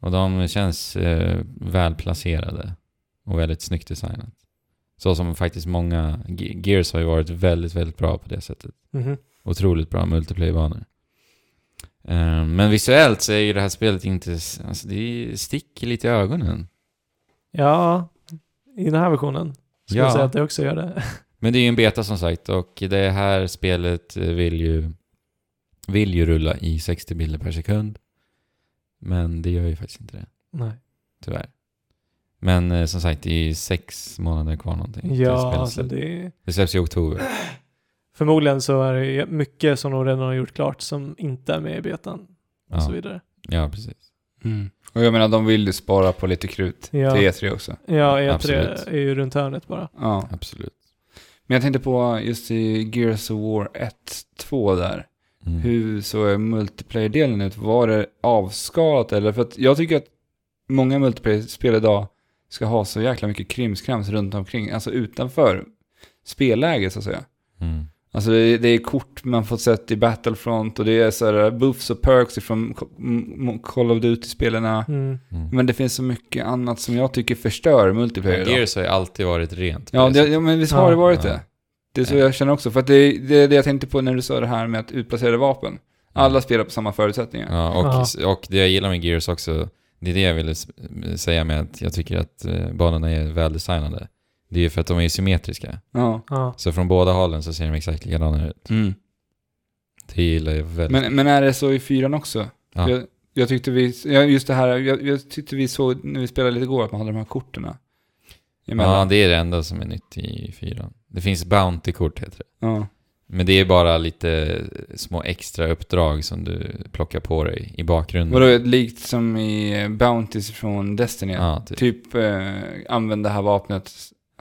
Och de känns eh, välplacerade och väldigt snyggt designat. Så som faktiskt många, Ge- Gears har ju varit väldigt, väldigt bra på det sättet. Mhm. Otroligt bra multiplayer-banor. Eh, men visuellt så är ju det här spelet inte, alltså det sticker lite i ögonen. Ja, i den här versionen skulle Ja. jag säga att det också gör det. Men det är ju en beta som sagt och det här spelet vill ju, vill ju rulla i 60 bilder per sekund. Men det gör ju faktiskt inte det, Nej. tyvärr. Men eh, som sagt, det är ju sex månader kvar någonting. Ja, alltså slut. det det släpps i oktober. Förmodligen så är det mycket som de redan har gjort klart som inte är med i betan och så Ja, vidare. ja, precis. Mm. Och jag menar, de vill ju spara på lite krut Ja. till E3 också. Ja, E3 Absolut. är ju runt hörnet bara. Ja. Absolut. Men jag tänkte på just i Gears of War 1, 2 där. Mm. Hur såg multiplayer-delen ut? Var det avskalat eller? För att jag tycker att många multiplayer-spel idag ska ha så jäkla mycket krimskrams runt omkring, alltså utanför spelläget så att säga. Mm. Alltså det är, det är kort man fått sett i Battlefront och det är så här buffs och perks ifrån m- Call of Duty-spelarna. Mm. Mm. Men det finns så mycket annat som jag tycker förstör multiplayer idag. Gears har ju alltid varit rent. Ja, det ja, men visst Ja. har det varit Ja. det. Det är så Ja. jag känner också. För att det, det är det jag tänkte på när du sa det här med att utplacerade vapen. Alla spelar på samma förutsättningar. Ja, och, och det jag gillar med Gears också, det är det jag ville säga med att jag tycker att eh, banorna är väldesignade. Det är ju för att de är symmetriska. Ja. Ja. Så från båda hållen så ser de exakt likadana ut. Mm. Det gillar jag väldigt. Men, men är det så i fyran också? ja. Jag, jag tyckte vi, just det här, jag, jag tyckte vi såg när vi spelade lite igår att man hade de här korten. ja, det är det enda som är nytt i fyran. Det finns Bounty-kort heter det. ja. Men det är bara lite små extra uppdrag som du plockar på dig i bakgrunden. Vadå, likt som i Bounties från Destiny? Ja, typ. Typ, eh, använd det här vapnet.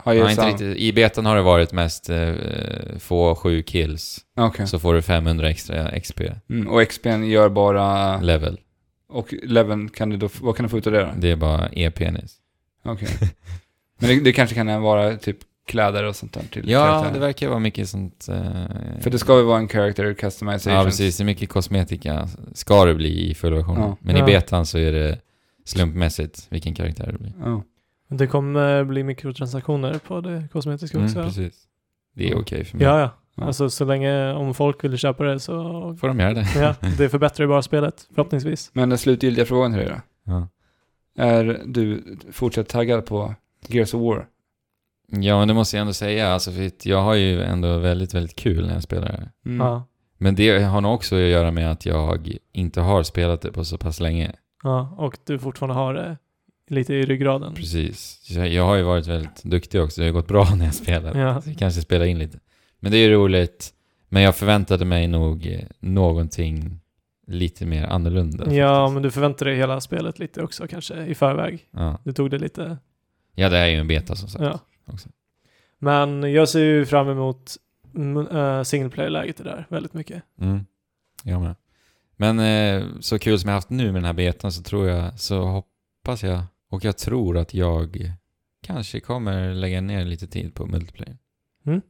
Har jag inte riktigt. I betan har det varit mest eh, få sju kills, Okej. så får du 500 extra XP Mm, och XP'n gör bara... level. Och leveln kan du då... Vad kan du få ut av det då? Det är bara e-penis. Okej. Men det, det kanske kan vara typ kläder och sånt där till Ja, karaktären. det verkar vara mycket sånt. eh, För det ska ju vara en character customization. Ja, precis. Det är mycket kosmetika. Ska det bli i fullversionen. Ja. Men Ja. i betan så är det slumpmässigt vilken karaktär det blir. Ja. Det kommer bli mikrotransaktioner på det kosmetiska Mm, också. ja. precis. Det är okej för mig. Ja, ja. Ja. Alltså så länge om folk vill köpa det så Får de göra det? ja, det förbättrar ju bara spelet förhoppningsvis. Men den slutgiltiga frågan till dig då? Ja. Är du fortsatt taggad på Gears of War? Ja, men det måste jag ändå säga. Alltså, för jag har ju ändå väldigt, väldigt kul när jag spelar det. Mm. Ja, Men det har nog också att göra med att jag inte har spelat det på så pass länge. ja, och du fortfarande har det lite i ryggraden. Precis. Jag, har ju varit väldigt duktig också. Det har ju gått bra när jag spelar. Ja. Så jag kanske spelar in lite. Men det är ju roligt. Men jag förväntade mig nog eh, någonting lite mer annorlunda. Ja, faktiskt. men du förväntar dig hela spelet lite också kanske i förväg. ja. Du tog det lite, ja, det är ju en beta som sagt. ja. Också. Men jag ser ju fram emot uh, single player-läget där väldigt mycket. Mm. Jag med. Men eh, så kul som jag haft nu med den här betan så tror jag, så hoppas jag och jag tror att jag kanske kommer lägga ner lite tid på multiplayer. Mm.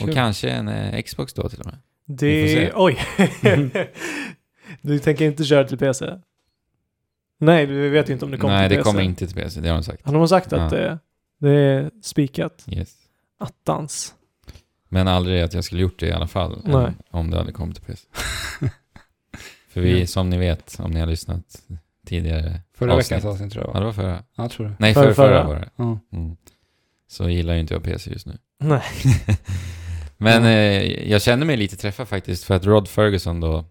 Och Kul. kanske en eh, Xbox då till och med. Vi Det... Oj! du tänker inte köra till PC? Nej, du vet ju inte om det kommer Nej, till det PC. kommer inte till PC, det har de sagt. Har de sagt att Ja. det, det är spikat? Yes. Attans. Men aldrig att jag skulle gjort det i alla fall. Nej. Om, om det hade kommit till PC. För vi, Ja. som ni vet, om ni har lyssnat tidigare Förra avsnitt. veckans avsnitt tror jag Ja, va? det var förra. Ja, jag tror det. Nej, Förra, förra, förra, förra. var det. Ja. Mm. Så gillar ju inte jag PC just nu. Nej. Men Ja. eh, jag känner mig lite träffad faktiskt för att Rod Ferguson då,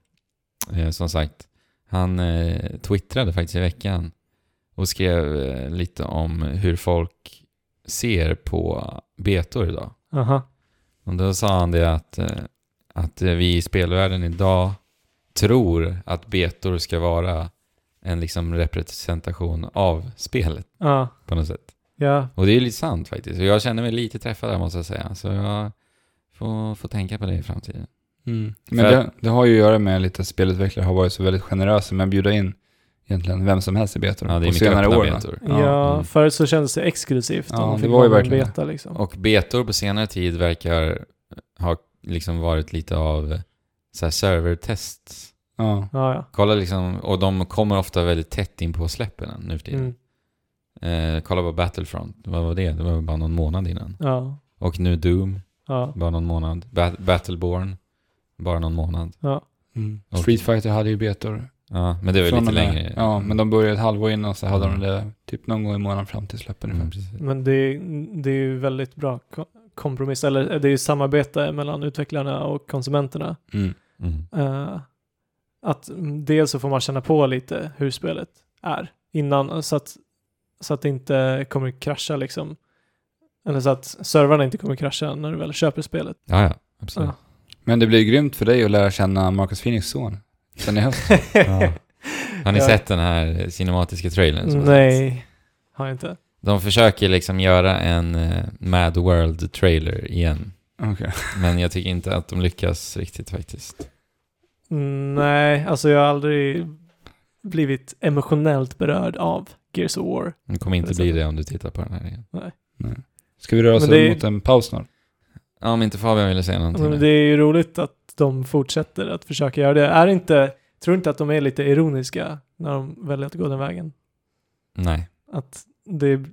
eh, som sagt, han eh, twittrade faktiskt i veckan och skrev eh, lite om hur folk ser på betor idag. Aha. Och då sa han det att, eh, att eh, vi i spelvärlden idag tror att betor ska vara en liksom representation av spelet Ja. på något sätt. Ja. Och det är ju lite sant faktiskt. Och jag känner mig lite träffad där måste jag säga. Så jag får, får tänka på det i framtiden. Mm. Men det, det har ju att göra med lite att spelutvecklare har varit så väldigt generösa med att bjuda in egentligen vem som helst i betor. Ja, det är på senare år. betor. Ja, Ja, mm. förut så kändes det exklusivt. Ja, om man det var ju verkligen beta liksom. Och betor på senare tid verkar ha liksom varit lite av så här servertests. Ja. Ja, ja. Kolla liksom, och de kommer ofta väldigt tätt in på släppen nu för tiden. Mm. Eh, kolla på Battlefront, vad var det? Det var bara någon månad innan. Ja. Och nu Doom, Ja. bara någon månad. Ba- Battleborn, bara någon månad. Ja. Mm. Och- Street Fighter hade ju betor. Ja, men det var lite längre. Ja, men de började ett halvår innan och så hade Mm. de det typ någon gång i månaden fram till släppen Mm. Men det, det är ju väldigt bra ko- kompromiss, eller det är ju samarbete mellan utvecklarna och konsumenterna. Mm. Mm. Att mm, dels så får man känna på lite hur spelet är innan så att, så att det inte kommer krascha liksom. Eller så att servrarna inte kommer krascha när du väl köper spelet. Ja, ja, absolut. Ja. Men det blir ju grymt för dig att lära känna Marcus Phoenix son. Sen i höst. Ja. Har ni Ja. sett den här cinematiska trailern? Nej, har jag inte. De försöker liksom göra en eh, Mad World-trailer igen. Okej. Men jag tycker inte att de lyckas riktigt faktiskt. Mm, Nej, alltså jag har aldrig blivit emotionellt berörd av Gears of War. Det kommer inte det bli det om du tittar på den här igen. Nej. Ska vi röra oss det mot en paus snart? Ja, om inte Fabian ville säga någonting. Men det är ju roligt att de fortsätter att försöka göra det. Är inte, tror inte att de är lite ironiska när de väljer att gå den vägen? Nej. Att det,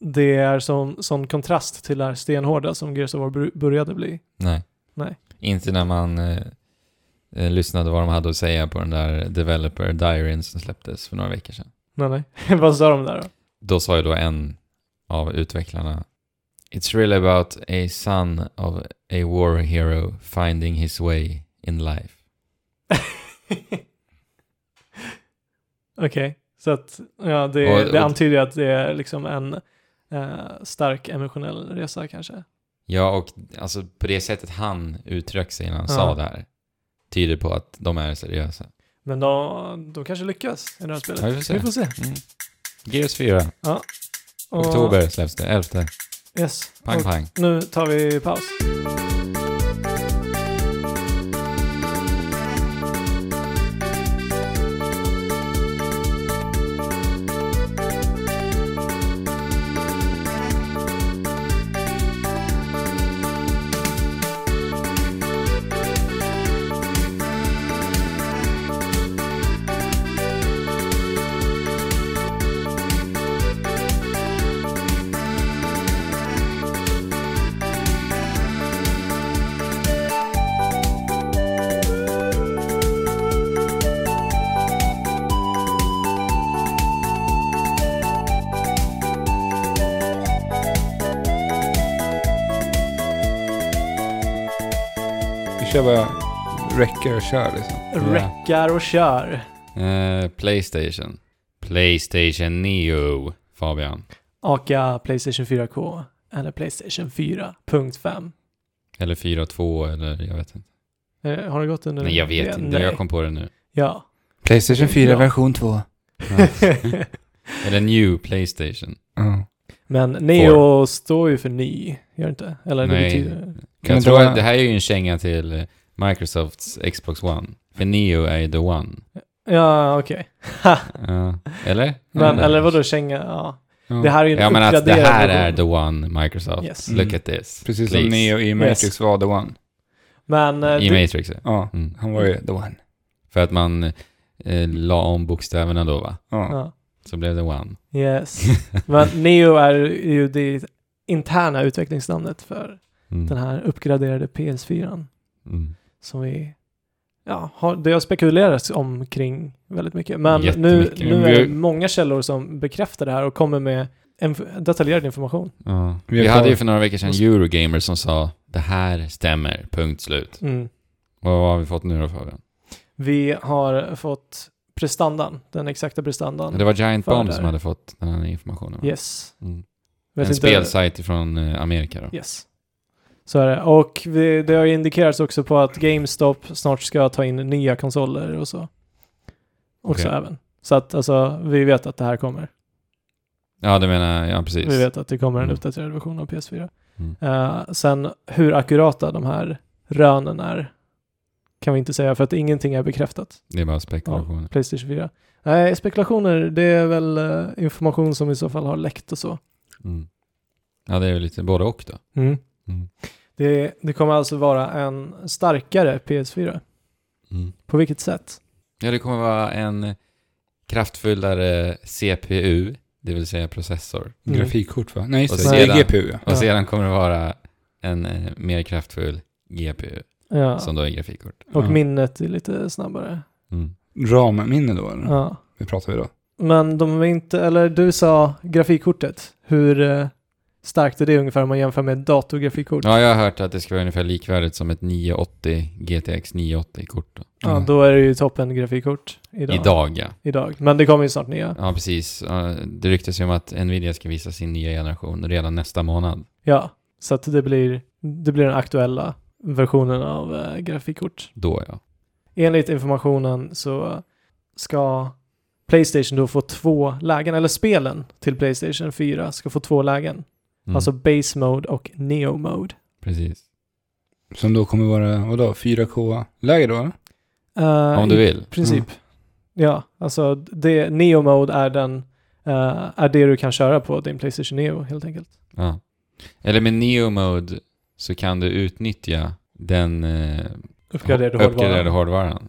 det är sån, sån kontrast till det här stenhårda som Gears of War började bli. Nej. Nej. Inte när man eh, lyssnade vad de hade att säga på den där Developer Diaryn som släpptes för några veckor sedan. Nej, nej. Vad sa de där då? Då sa ju då en av utvecklarna It's really about a son of a war hero finding his way in life. Okej, så att ja, det, Och- det och- antyder att det är liksom en eh, stark emotionell resa kanske. Ja, och alltså på det sättet han uttryckte sig när han Ja. sa det här tyder på att de är seriösa. Men de, de kanske lyckas i det här spelet. Ja, vi får se. Vi får se. Mm. Gears 4, Och- oktober släpps det, 11. Yes. Pang Och pang. Nu tar vi paus. Kör bara räcker och kör liksom. Räckar och kör. Eh, Playstation. Playstation Neo, Fabian. Aka Playstation 4K eller Playstation 4.5. Eller 4.2 eller jag vet inte. Eh, Har det gått under Nej, jag vet det? inte. Nej. Jag kom på det nu. Ja. Playstation 4 Ja. version 2. Ja. eller New Playstation. Ja. Men Neo står ju för ny, gör det inte? Eller det Nej. betyder... Kan Jag det tror att det här är ju en känga till eh, Microsofts Xbox One. För Neo är ju the one. Ja, okej. Ja. Eller? Men, eller vadå känga? Ja. Ja. Det här är ju en Ja men att det här är the one Microsoft. Yes. Look Mm. at this. Precis please. som Neo i Matrix var the one. Men... eh, I det- Matrix. ja. Ja, Mm. han var ju the one. För att man eh, la om bokstäverna då va? Ja. Ja. Så blev det one. Yes. Men Neo är ju det interna utvecklingsnamnet för Mm. den här uppgraderade PS4. Mm. Som vi... Ja, har, det har spekulerats omkring väldigt mycket. Men nu, nu är det många källor som bekräftar det här och kommer med en detaljerad information. Ja. Vi hade ju för några veckor sedan Eurogamer som sa det här stämmer, punkt slut. Mm. Vad har vi fått nu då Fabian? Vi har fått prestandan, den exakta prestandan. Det var Giant Bomb där. som hade fått den här informationen. va? Yes. Mm. En inte- spelsajt ifrån eh, Amerika då. Yes. Så är det. Och vi, det har indikerats också på att GameStop snart ska ta in nya konsoler och så. Också Okej. även. Så att alltså, vi vet att det här kommer. Ja, det menar jag, ja precis. Vi vet att det kommer en Mm. uppdaterad version av PS4. Mm. Eh, sen hur akurata de här rönen är kan vi inte säga för att ingenting är bekräftat. Det är bara spekulationer. Playstation 4. Nej, spekulationer, det är väl eh, information som i så fall har läckt och så. Mm. Ja, det är ju lite både och då. Mm. Mm. Det, det kommer alltså vara en starkare PS4. Mm. På vilket sätt? Ja, det kommer vara en kraftfullare CPU, det vill säga processor. Mm. Grafikkort va? Nej, Och just det. Sedan- GPU ja. Och Ja. sedan kommer det vara en eh, mer kraftfull GPU, Ja. som då är grafikkort. Och Ja. minnet är lite snabbare. Mm. RAM-minne då eller? Ja. Vi pratar vi då. Men de är inte, eller du sa grafikkortet. Hur eh, starkt är det ungefär om man jämför med datorgrafikkort? Ja, jag har hört att det ska vara ungefär likvärdigt som ett 980 GTX 980-kort. Då. Ja, Mm. då är det ju toppen grafikkort idag. Idag, ja. Idag. Men det kommer ju snart nya. Ja, precis. Det ryktas ju om att Nvidia ska visa sin nya generation redan nästa månad. Ja, så att det blir, det blir den aktuella versionen av eh, grafikkort. Då, ja. Enligt informationen så ska Playstation då få två lägen, eller spelen till Playstation 4 ska få två lägen. Mm. Alltså Base Mode och Neo Mode. Precis. Som då kommer vara, vadå, 4K-läge då eller? Eh, Om du i vill. princip. Ja, alltså det, Neo Mode är den, eh, är det du kan köra på din Playstation Neo helt enkelt. Ja. Eller med Neo Mode så kan du utnyttja den eh, Uppgraderade uppgraderade hårdvaran. hårdvaran.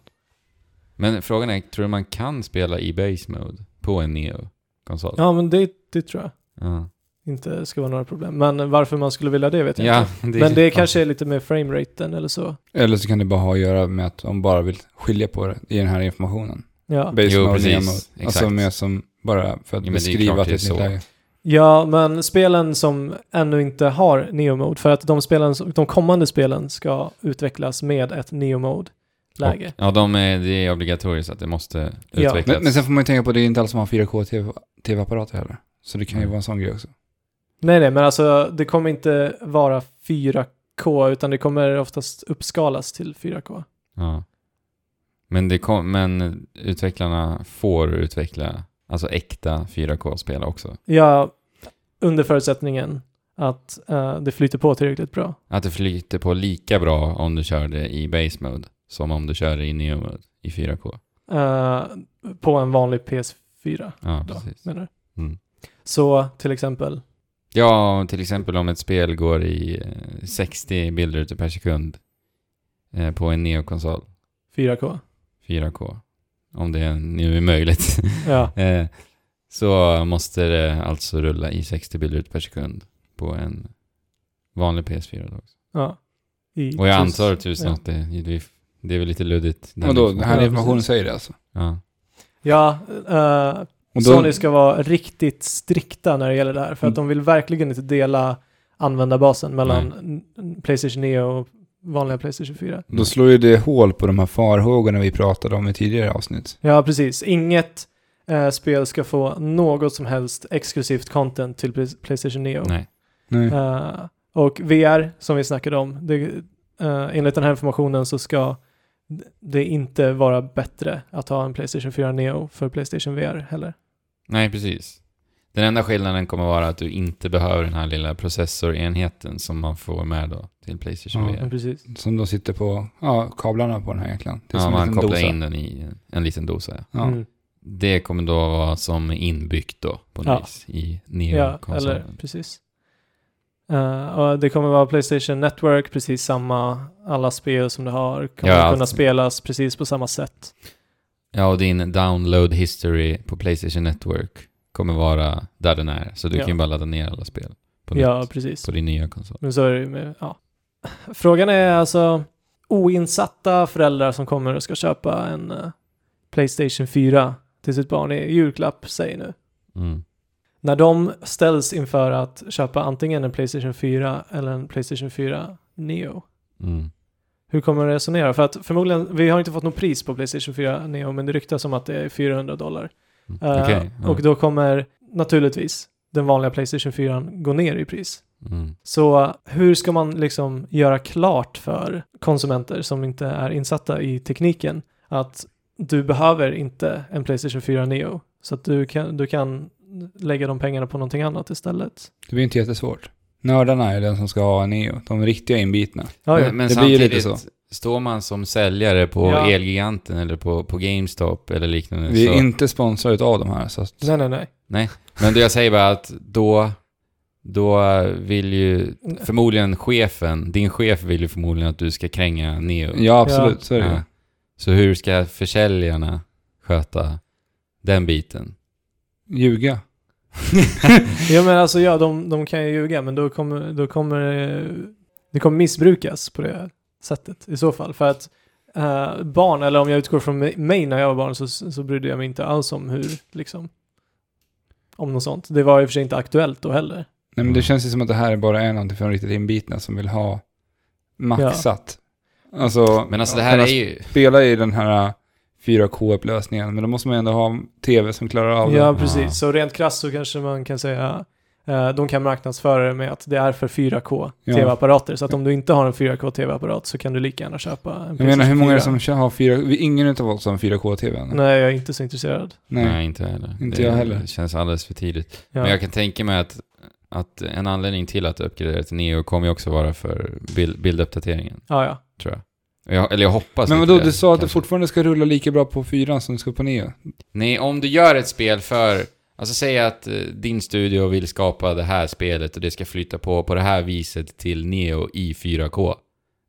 Men frågan är, tror du man kan spela i Base Mode på en Neo-konsol? Ja, men det, det tror jag Ja. inte ska vara några problem. Men varför man skulle vilja det vet jag Ja, inte. det, Men det kanske är lite med frameraten eller så. Eller så kan det bara ha att göra med att de bara vill skilja på det i den här informationen. Ja. Base Jo, mode, precis. Neo mode. Exakt. Alltså med som bara för att Ja, men det är beskriva klart att det är är så. läge. Ja, men spelen som ännu inte har Neo Mode, för att de, spelen, de kommande spelen ska utvecklas med ett Neo Mode-läge. Och, ja, de är, det är obligatoriskt att det måste Ja. utvecklas. Men, men sen får man ju tänka på att det är inte alla som har 4K TV- tv-apparater heller. Så det kan ju Mm. vara en sån grej också. Nej, nej, men alltså det kommer inte vara 4K utan det kommer oftast uppskalas till 4K. Ja. Men, det kom, men utvecklarna får utveckla alltså äkta 4K-spel också. Ja, under förutsättningen att eh, det flyter på tillräckligt bra. Att det flyter på lika bra om du kör det i base mode som om du kör det i neo mode i 4K. Eh, på en vanlig PS4 Ja, då, precis. menar du? Mm. Så till exempel, Ja, till exempel om ett spel går i eh, 60 bilder per sekund eh, på en neokonsol 4K. 4K. Om det nu är möjligt. Ja, Eh, så måste det alltså rulla i 60 bilder per sekund på en vanlig PS4 då också. ja. I Och jag antar tusen ja. att det, det, det är väl lite luddigt. den Och då, den här informationen säger det alltså. Ja. Ja, då, Sony ska vara riktigt strikta när det gäller det här. För att Mm. de vill verkligen inte dela användarbasen mellan n- Playstation Neo och vanliga Playstation 4. då slår ju det hål på de här farhågorna vi pratade om i tidigare avsnitt. Ja, precis. Inget eh, spel ska få något som helst exklusivt content till Play- Playstation Neo. Nej. Nej. Eh, och VR, som vi snackade om, det, eh, enligt den här informationen så ska det inte vara bättre att ha en Playstation 4 Neo för Playstation VR heller. Nej, precis. Den enda skillnaden kommer vara att du inte behöver den här lilla processorenheten som man får med då till Playstation Ja, VR. Precis. Som då sitter på ja, kablarna på den här egentligen. Det är Ja, man kopplar dosa. in den i en liten dosa. ja. Ja. Mm. Det kommer då vara som inbyggt då på något Ja. vis i Ja, Neo-konsolen. eller precis. Eh, och det kommer vara Playstation Network, precis samma, alla spel som det har kommer Ja, kunna allt. spelas precis på samma sätt. Ja, och din download history på Playstation Network kommer vara där den är. Så du Ja. kan ju bara ladda ner alla spel på, Ja, nytt, precis. på din nya konsol. Men så är det med, ja. Frågan är alltså oinsatta föräldrar som kommer och ska köpa en eh, Playstation 4 till sitt barn i julklapp, säg nu. Mm. När de ställs inför att köpa antingen en Playstation 4 eller en Playstation 4 Neo, Mm. hur kommer de resonera? För att förmodligen, vi har inte fått något pris på Playstation 4 Neo, men det ryktas om att det är 400 dollar. Eh, Okej, ja. Och då kommer naturligtvis den vanliga Playstation 4 gå ner i pris. Mm. Så hur ska man liksom göra klart för konsumenter som inte är insatta i tekniken att du behöver inte en Playstation 4 Neo så att du kan, du kan lägga de pengarna på någonting annat istället. Det blir inte jättesvårt. Nördarna är den som ska ha en Neo. De riktiga inbitna. Ja, ja. Men, men Det blir ju lite så. Står man som säljare på Ja. Elgiganten eller på, på GameStop eller liknande Vi är så... inte sponsrade av de här. Så att, Nej, nej, nej. Men det jag säger bara att då, då vill ju förmodligen chefen, din chef vill ju förmodligen att du ska kränga Neo. ja, absolut. Ja. Så är det. Ja. Så hur ska försäljarna sköta den biten? Ljuga. Ja, men alltså ja, de, de kan ju ljuga, men då kommer, då kommer eh, det kommer missbrukas på det sättet i så fall. För att eh, barn, eller om jag utgår från mig- när jag var barn, så, så brydde jag mig inte alls om hur, liksom, om något sånt. Det var i och för sig inte aktuellt då heller. Nej, men det känns ju som att det här bara är någonting för de riktigt inbitna som vill ha maxat. Alltså, Men alltså det här är ju... spela i den här 4K-upplösningen, men då måste man ändå ha TV som klarar av Ja, det. precis. Ja. Så rent krasst så kanske man kan säga de kan marknadsföra det med att det är för 4K Ja. tv-apparater. Så att om du inte har en 4K tv-apparat så kan du lika gärna köpa en Jag menar, hur många är det 4? som har 4 vi- Ingen utav oss har en 4K-TV än. Nej, jag är inte så intresserad. Nej, Nej. inte heller. Inte det jag heller. känns alldeles för tidigt. Ja. Men jag kan tänka mig att, att en anledning till att uppgradera till Neo kommer ju också vara för bild, bilduppdateringen, ja, ja. tror jag. Jag, eller jag hoppas Men vadå, du sa att det fortfarande ska rulla lika bra på 4 som det ska på Neo? Nej, om du gör ett spel för... Alltså säg att eh, din studio vill skapa det här spelet och det ska flytta på på det här viset till Neo i 4K.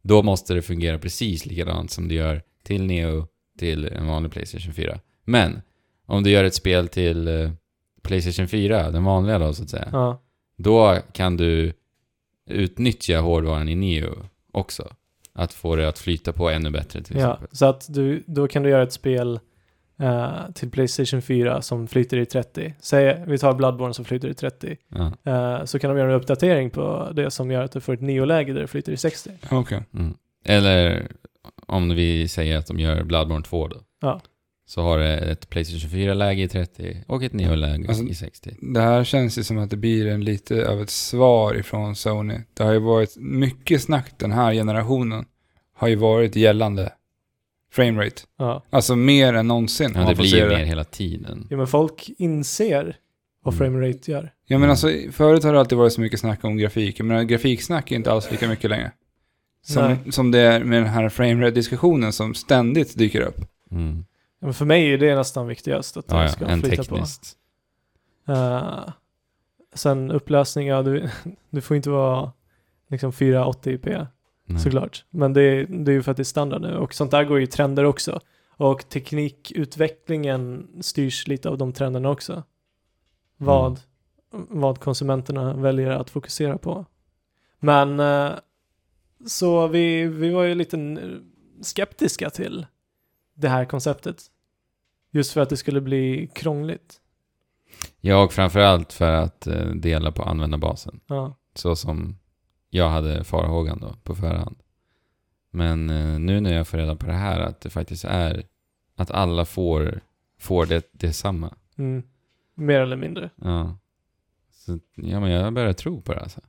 Då måste det fungera precis likadant som det gör till Neo till en vanlig Playstation 4. Men, om du gör ett spel till eh, Playstation 4, den vanliga då så att säga. ja. Då kan du utnyttja hårdvaran i Neo också. Att få det att flyta på ännu bättre till ja. exempel. Så att du, då kan du göra ett spel eh, till Playstation 4 som flyter i 30. Säg, vi tar Bloodborne som flyter i 30. Ja. Eh, så kan de göra en uppdatering på det som gör att du får ett neoläge där det flyter i 60. Okej. Mm. Eller om vi säger att de gör Bloodborne 2 då. Ja. så har det ett Playstation 4-läge i 30 och ett Neo-läge Alltså- i 60. Det här känns ju som att det blir en lite av ett svar ifrån Sony. Det har ju varit mycket snack den här generationen. Har ju varit gällande framerate. Ja. Alltså mer än någonsin. Ja, det blir ju det. mer hela tiden. ja, men folk inser vad Mm. framerate gör. Ja men alltså förut har det alltid varit så mycket snack om grafik. Men grafiksnack är inte alls lika mycket längre. Nej. Som, som det är med den här framerate-diskussionen som ständigt dyker upp. Mm. Ja, men för mig är det nästan viktigast att Ja, det ja, ska en flyta tekniskt. på. Eh, sen upplösning, ja du, du får inte vara liksom 480p Nej. såklart. Men det, är- det är ju för att det är standard nu och sånt där går ju i trender också. Och teknikutvecklingen styrs lite av de trenderna också. Vad, vad konsumenterna väljer att fokusera på. Men eh, så vi, vi var ju lite skeptiska till det här konceptet. Just för att det skulle bli krångligt. Ja, och framförallt för att eh, dela på användarbasen. Ja, Så som jag hade farhågan då på förhand. Men eh, nu när jag får reda på det här att det faktiskt är att alla får, får det, detsamma. mm. mer eller mindre. Ja. Så, ja, men jag börjar tro på det alltså.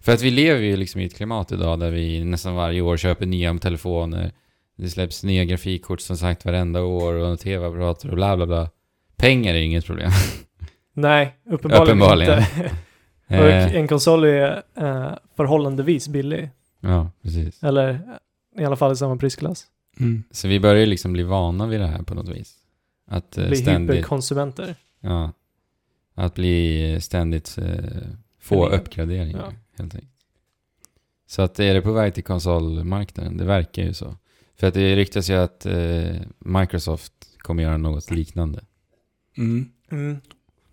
För att vi lever ju liksom i ett klimat idag där vi nästan varje år köper nya telefoner. Det släpps nya grafikkort som sagt varenda år och tv-apparater och bla bla bla. Pengar är inget problem. Nej, uppenbarligen, Uppenbarligen. inte. och Eh, en konsol är eh, förhållandevis billig. ja, precis. Eller eh, i alla fall i samma prisklass. Mm. Så vi börjar ju liksom bli vana vid det här på något vis. Att eh, Bli ständigt... hyperkonsumenter. Ja. Att bli ständigt eh, få uppgraderingar, Ja. helt enkelt. Så att är det på väg till konsolmarknaden? Det verkar ju så. För att det ryktas ju att eh, Microsoft kommer göra något liknande. Mm. Mm.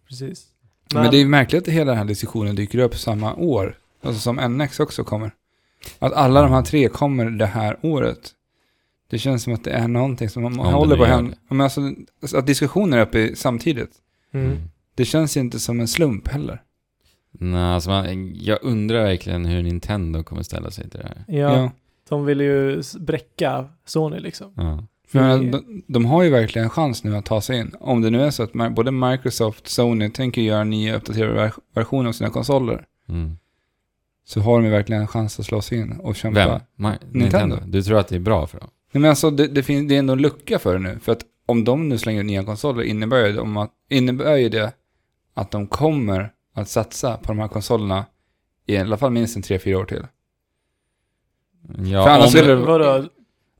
Precis. Men, det är ju märkligt att hela den här diskussionen dyker upp samma år. Alltså som NX också kommer. Att alla de här tre kommer det här året. Det känns som att det är någonting som man håller på att hända. Men alltså, att diskussioner är uppe samtidigt. mm. Det känns ju inte som en slump heller. Nej, alltså man, jag undrar verkligen hur Nintendo kommer ställa sig till det här. Ja, de vill ju bräcka Sony liksom. Ja. För de, de har ju verkligen en chans nu att ta sig in. Om det nu är så att både Microsoft och Sony tänker göra nya uppdaterade ver- versioner av sina konsoler. Mm. Så har de ju verkligen en chans att slå sig in och kämpa. Vem? Ma- Nintendo. Du tror att det är bra för dem? Nej, men alltså det, det, fin- det är ändå en lucka för det nu. För att om de nu slänger nya konsoler innebär ju, de att, innebär ju det att de kommer att satsa på de här konsolerna i alla fall minst en 3-4 år till. Ja, För annars om, skulle det- Vadå?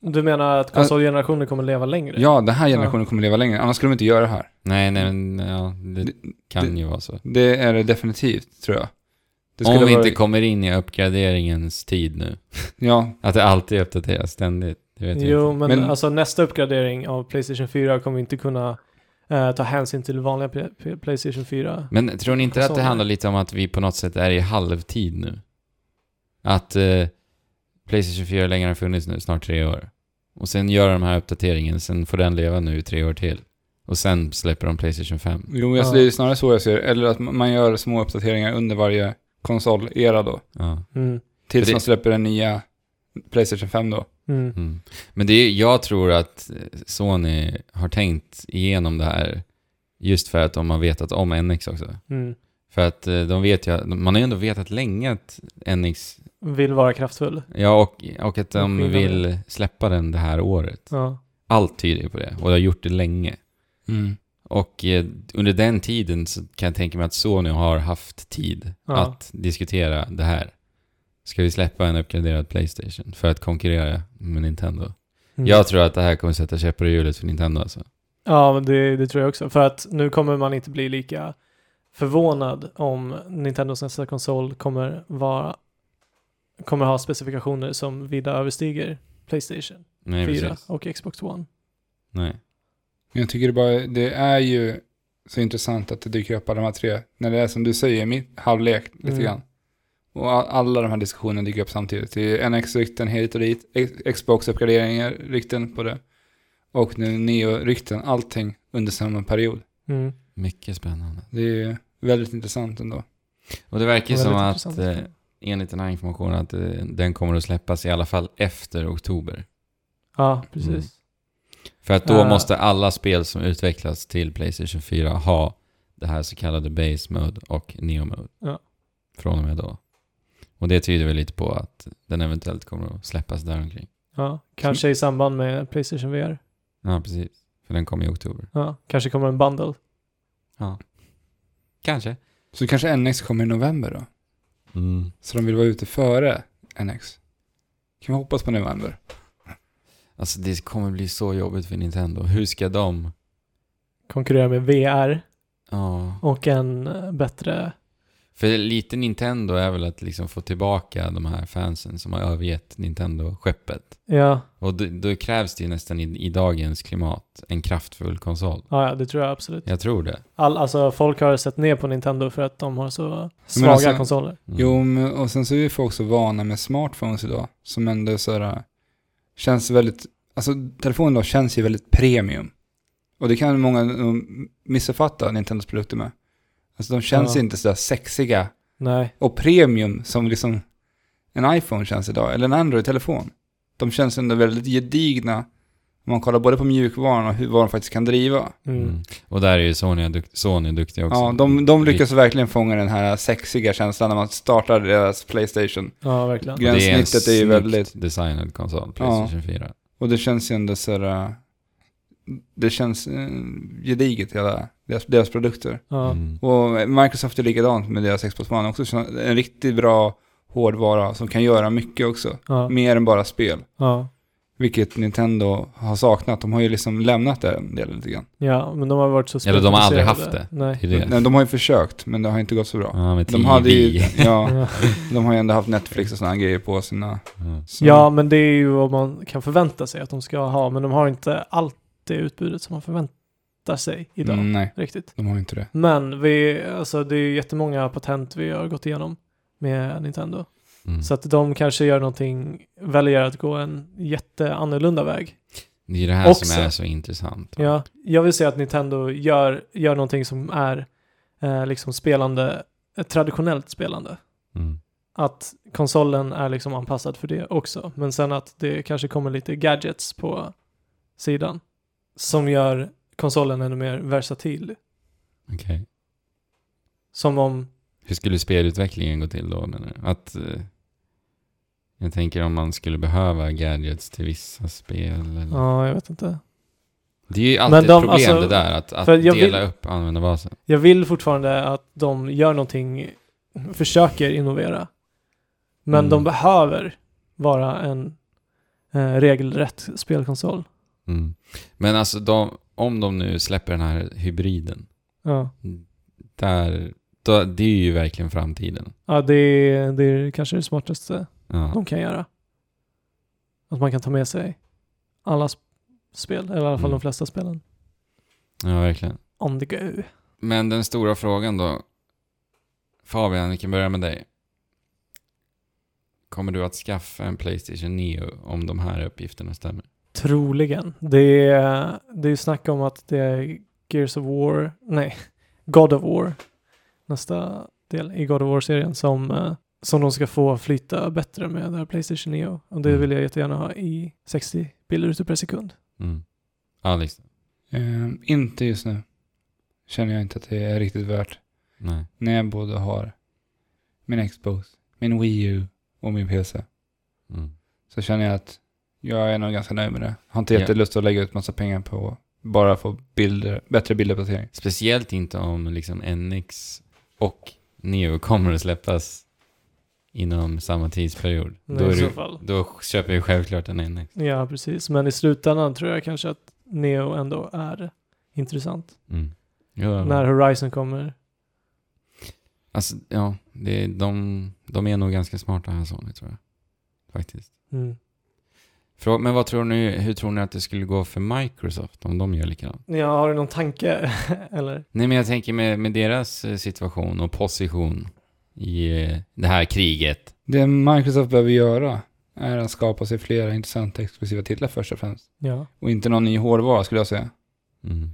Du menar att konsolgenerationen kommer leva längre? Ja, den här generationen kommer leva längre. Annars skulle de inte göra det här. Nej, nej, men ja, det Det- kan det- ju vara så. Det är det definitivt, tror jag. Det Om vi vara- inte kommer in i uppgraderingens tid nu. Ja, Att det alltid uppdateras ständigt. Det vet Jo, men, Men- alltså nästa uppgradering av Playstation 4 kommer inte kunna eh, ta hänsyn till vanliga Playstation 4. Men tror ni inte att det handlar lite om att vi på något sätt är i halvtid nu? Att eh, Playstation 4 längre har funnits nu, snart tre år. Och sen gör de här uppdateringen, sen får den leva nu i tre år till. Och sen släpper de Playstation 5. jo, alltså, Ja. det är snarare så jag ser. Eller att man gör små uppdateringar under varje konsolera då. Ja. Mm. Tills det- man släpper den nya Playstation 5 då. Mm. Mm. Men det är, jag tror att Sony har tänkt igenom det här just för att de har vetat om NX också. Mm. För att eh, de vet ju, man har ju ändå vetat länge att NX, Vill vara kraftfull. ja och, och att de vill släppa den det här året. Ja. Allt tyder på det och de har gjort det länge. Mm. Och eh, under den tiden så kan jag tänka mig att Sony har haft tid Ja. att diskutera det här. Ska vi släppa en uppgraderad Playstation för att konkurrera med Nintendo? Mm. Jag tror att det här kommer sätta käppar i hjulet för Nintendo alltså. Ja, men det, det tror jag också. För att nu kommer man inte bli lika förvånad om Nintendos nästa konsol kommer vara kommer ha specifikationer som vida överstiger Playstation Nej, 4 precis. och Xbox One. Nej. Men jag tycker det bara, det är ju så intressant att det dyker upp alla de här tre. När det är som du säger, mitt halvlek lite Mm. grann. Och alla de här diskussionerna dyker upp samtidigt. Det är NX-rykten hit och dit, Xbox-uppgraderingar, rykten på det. Och nu Neo-rykten, allting under samma period. Mm. Mycket spännande. Det är ju väldigt intressant ändå. Och det verkar ju som att intressant. Enligt den här informationen att eh, den kommer att släppas i alla fall efter oktober. Ja, precis. Mm. För att då Eh. måste alla spel som utvecklas till Playstation 4 ha det här så kallade Base Mode och Neo Mode. Ja. Från och med då. Och det tyder väl lite på att den eventuellt kommer att släppas där omkring. Ja, kanske i samband med Playstation VR. Ja, precis. För den kommer i oktober. Ja, kanske kommer en bundle. Ja. Kanske. Så kanske NX kommer i november då? Mm. Så de vill vara ute före NX? Kan vi hoppas på november? Alltså det kommer bli så jobbigt för Nintendo. Hur ska de... Konkurrera med VR Ja. och en bättre... För lite Nintendo är väl att liksom få tillbaka de här fansen som har övergett Nintendo-skeppet. Ja, Och då, då krävs det ju nästan i, i dagens klimat en kraftfull konsol. ja, ja, det tror jag absolut. Jag tror det. All, alltså folk har sett ner på Nintendo för att de har så svaga alltså- konsoler. Mm. Jo, men, och sen så är ju folk så vana med smartphones idag. Som ändå så här, känns väldigt, alltså telefonen då känns ju väldigt premium. Och det kan många um, missuppfatta Nintendos produkter med. Alltså de känns Ja. inte så där sexiga Nej, och premium som liksom en iPhone känns idag, eller en Android-telefon. De känns ändå väldigt gedigna om man kollar både på mjukvaran och hur, vad de faktiskt kan driva. mm. Mm. Och där är ju Sony, dukt, Sony duktiga också. Ja, de, de lyckas verkligen fånga den här sexiga känslan när man startar deras Playstation. ja verkligen. Och det är en gränssnittet är ju väldigt- designad konsol, Playstation 4. Och det känns ju ändå så här, äh, det känns eh, gediget hela deras, deras produkter. Mm. Och Microsoft är likadant med deras Xbox One också. Så En riktigt bra hårdvara som kan göra mycket också. ja, Mer än bara spel. ja. Vilket Nintendo har saknat. De har ju liksom lämnat den delen lite grann. ja, men de har varit så Eller de har aldrig haft det. Nej. Det det. Nej, De har ju försökt, men det har inte gått så bra. Ja, med De hade ju, TV. ja, Ja. de har ju ändå haft Netflix och sådana grejer på sina... Ja. Så. ja, men det är ju vad man kan förvänta sig att de ska ha, men de har inte allt det utbudet som man förväntar sig idag. Mm, nej, Riktigt. de har inte det. Men vi, alltså det är ju jättemånga patent vi har gått igenom med Nintendo. Mm. Så att de kanske gör någonting, väljer att gå en jätteannorlunda väg. Det är det här Också. som är så intressant. Ja, jag vill säga att Nintendo gör, gör någonting som är eh, liksom spelande, ett traditionellt spelande. Mm. Att konsolen är liksom anpassad för det också. Men sen att det kanske kommer lite gadgets på sidan. Som gör konsolen ännu mer versatil. Okej. Som om, Hur skulle spelutvecklingen gå till då menar du? Att... eh, jag tänker om man skulle behöva gadgets till vissa spel eller... ja jag vet inte. Det är ju alltid de- ett problem alltså, det där, att, att dela vill- upp användarbasen. Jag vill fortfarande att de gör någonting, försöker innovera. Men Mm. de behöver vara en eh, regelrätt spelkonsol. Mm. Men alltså, de, om de nu släpper den här hybriden, Ja, där, då, det är ju verkligen framtiden. ja det, är, det är kanske det smartaste Ja. de kan göra. Att man kan ta med sig alla sp- spel, eller i alla fall Mm. de flesta spelen, ja, verkligen. on the go. Men den stora frågan då. Fabian, vi kan börja med dig. Kommer du att skaffa en Playstation Neo om de här uppgifterna stämmer? Troligen. Det är, det är snack om att det är Gears of War, nej, God of War, nästa del i God of War-serien som, eh, som de ska få flyta bättre med det här Playstation Neo. Och det Mm. vill jag jättegärna ha i 60 bilder per sekund. Mm. Alex? Ehm, inte just nu. Känner jag inte att det är riktigt värt. Nej. När jag både har min Xbox, min Wii U och min PC. Mm. Så känner jag att jag är nog ganska nöjd med det. Har inte jättelust att lägga ut massa pengar på bara få bilder, bättre bilduppdatering. Speciellt inte om liksom NX och Neo kommer att släppas inom samma tidsperiod. Nej, då, är i så du, fall. då köper jag självklart en NX. Ja, precis. Men i slutändan tror jag kanske att Neo ändå är intressant. Mm. Ja. När Horizon kommer. Alltså, ja, det, de, de är nog ganska smarta här Sony tror jag. Faktiskt. Mm. Men vad tror ni, hur tror ni att det skulle gå för Microsoft om de gör likadant? Ja, har du någon tanke? Eller? Nej men jag tänker med, med deras eh, situation och position i eh, det här kriget. Det Microsoft behöver göra är att skapa sig flera intressanta exklusiva titlar först och främst. Ja. Och inte någon ny hårdvara skulle jag säga. Mm.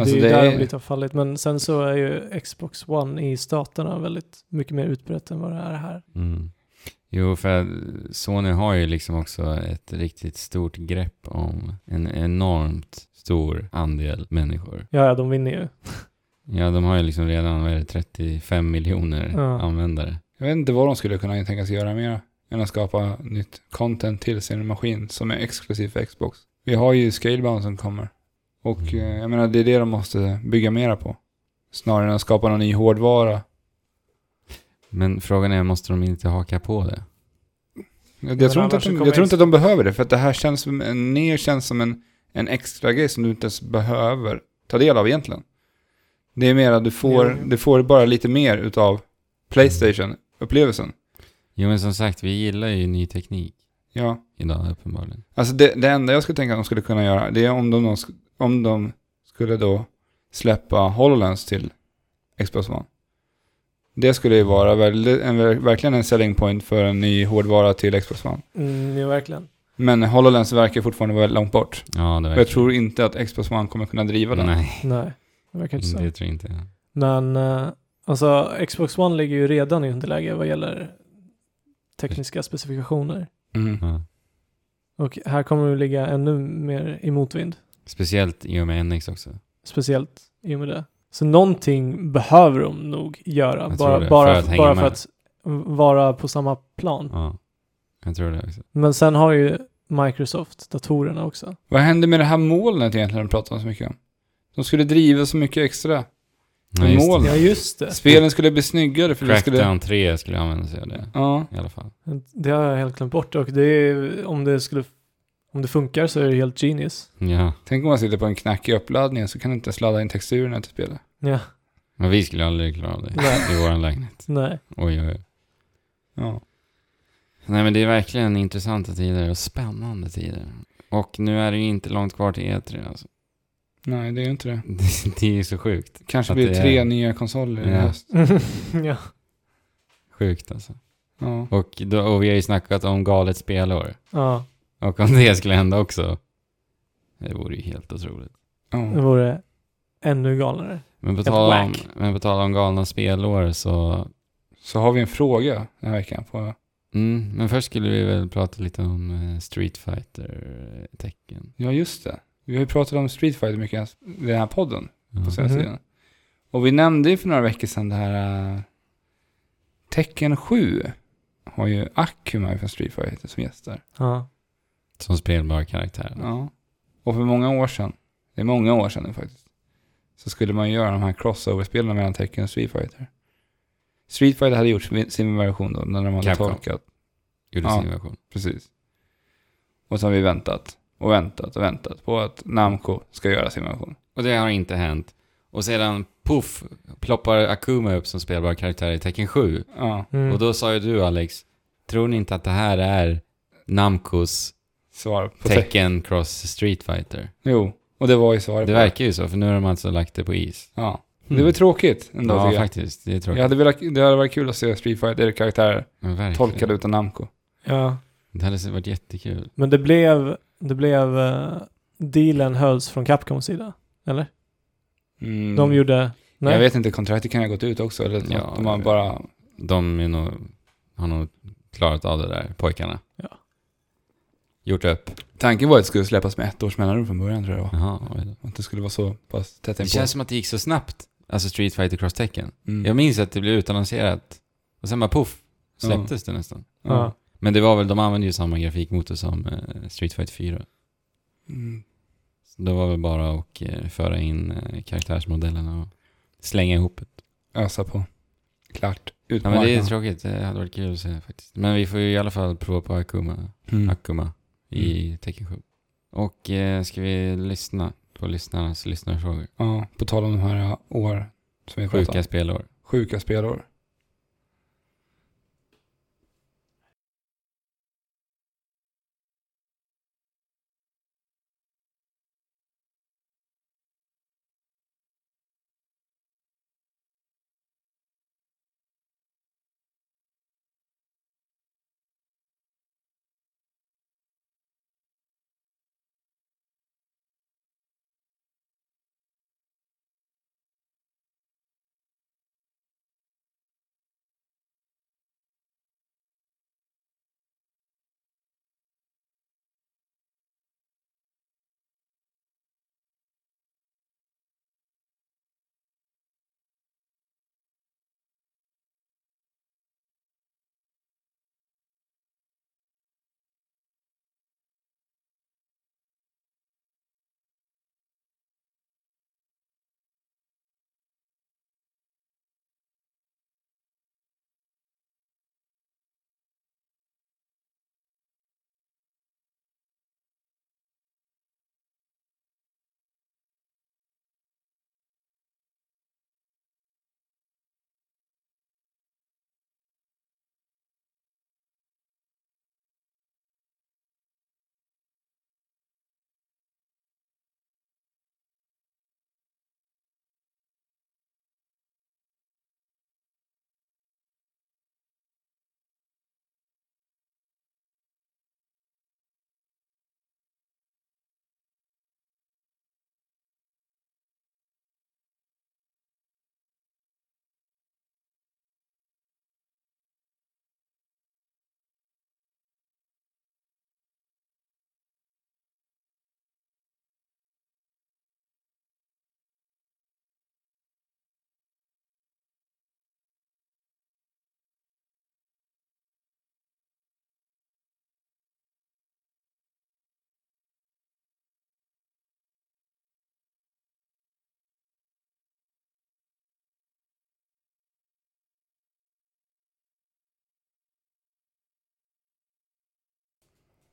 Alltså, det är ju det där är- de lite har fallit. Men sen så är ju Xbox One i staterna väldigt mycket mer utbrett än vad det är här. Mm. Jo, för Sony har ju liksom också ett riktigt stort grepp om en enormt stor andel människor. Ja, ja, de vinner ju. Ja, de har ju liksom redan, vad är det, 35 miljoner Ja. användare. Jag vet inte vad de skulle kunna tänkas göra mer än att skapa nytt content till sin maskin som är exklusiv för Xbox. Vi har ju Scalebound som kommer. Och eh, jag menar, det är det de måste bygga mera på. Snarare än att skapa någon ny hårdvara. Men frågan är, måste de inte haka på det? Jag, jag, tror, inte att de, jag tror inte att de behöver det, för att det här känns som en, ner känns som en, en extra grej som du inte ens behöver ta del av egentligen. Det är mer att du får, Jo, jo. du får bara lite mer utav Playstation-upplevelsen. Jo, men som sagt, vi gillar ju ny teknik Ja. idag uppenbarligen. Alltså det, det enda jag skulle tänka att de skulle kunna göra, det är om de, om de skulle då släppa HoloLens till Xbox One. Det skulle ju vara väldigt, en, verkligen en selling point för en ny hårdvara till Xbox One. Mm, ja, verkligen. Men HoloLens verkar fortfarande vara väldigt långt bort. Ja, det verkar jag tror inte att Xbox One kommer kunna driva den. Nej, Nej, det verkar inte så. det tror jag inte. Men eh, alltså Xbox One ligger ju redan i underläge vad gäller tekniska specifikationer. Mm. Ja. Och här kommer det ligga ännu mer i motvind. Speciellt i och med NX också. Speciellt i och med det. Så någonting behöver de nog göra. Jag Bara, det, bara, för att bara för att vara på samma plan. Ja, jag tror det också. Men sen har ju Microsoft datorerna också. Vad hände med det här molnet egentligen de pratade så mycket om? De skulle driva så mycket extra. Ja, just Mål. det. Ja, just det. Spelen skulle bli snyggare för det skulle... Crackdown 3 skulle använda sig av det Ja. i alla fall. Det har jag helt glömt bort. Och det är, om det skulle om det funkar så är det helt genius. Ja, Tänk om man sitter på en knackig uppladdning så kan du inte ens ladda in texturerna till spelet. Ja, men vi skulle aldrig klara av det Nej. i vår lägenhet. nej. Oj, oj, oj. Ja. Nej men det är verkligen intressanta tider och spännande tider. Och nu är det ju inte långt kvar till E3 alltså. Nej, det är ju inte det. Det, det är ju så sjukt. Kanske Att blir det det tre är- nya konsoler i Ja. höst. ja. Sjukt alltså. Ja. Och, då, och vi har ju snackat om galet spelår. ja, Och om det skulle hända också. Det vore ju helt otroligt. det Ja. vore ännu galnare. Men på tal om, men på tal om galna spelår så... Så har vi en fråga den här veckan på... Mm, men först skulle vi väl prata lite om eh, Street fighter tecken Ja, just det. Vi har ju pratat om Street Fighter mycket i den här podden på senaste Mhm. tiden. Och vi nämnde ju för några veckor sedan det här... Uh, Tekken 7 har ju Akuma från Street Fighter som gästar. Ja. Som spelbar karaktär. Ja. Och för många år sedan, det är många år sedan nu faktiskt, så skulle man ju göra de här crossover-spelen mellan Tekken och Street Fighter. Street Fighter hade gjort sin- version då, när de hade Capcom. tolkat. Gjorde Ja. sin version. Precis. Och så har vi väntat och väntat och väntat på att Namco ska göra sin version. Och det har inte hänt. Och sedan, puff, ploppar Akuma upp som spelbar karaktär i Tekken 7. Ja, Mm. Och då sa ju du Alex, tror ni inte att det här är Namcos svar på Tekken. Cross Street Fighter? Jo, och det var ju svaret Det verkar ju så, för nu har de alltså lagt det på is. Ja. Det var tråkigt ändå Ja, faktiskt. Det är tråkigt. Jag hade velat, det hade varit kul att se Street Fighter-karaktärer tolkade utan Namco. Ja, Det hade varit jättekul. men det blev, det blev, uh, dealen hölls från Capcoms sida. Eller? Mm. De gjorde, nej. Jag vet inte, kontraktet kan ha gått ut också. Eller Ja, de har bara... De är nog, har nog klarat av det där, pojkarna. Ja. Gjort upp. Tanken var att det skulle släppas med ett års mellanrum från början tror jag det var. Jaha, oj då. Att det skulle vara så pass tätt Det inpå. känns som att det gick så snabbt. Alltså Street Fighter Cross Tekken. Mm. Jag minns att det blev utannonserat. Och sen bara poff, släpptes det nästan. Ja. Men det var väl, de använde ju samma grafikmotor som eh, Street Fighter 4. Mm. Så det var väl bara att eh, föra in eh, karaktärsmodellerna och slänga ihop det. Ösa på. Klart. Ut på Ja, men det är marknaden. tråkigt. Det hade varit kul att se faktiskt. Men vi får ju i alla fall prova på Akuma, Mm. Akuma i Tekken 7. Och eh, ska vi lyssna på lyssnarnas lyssnarfrågor? Ja, på tal om de här år som vi pratade Sjuka spelår. Sjuka spelår.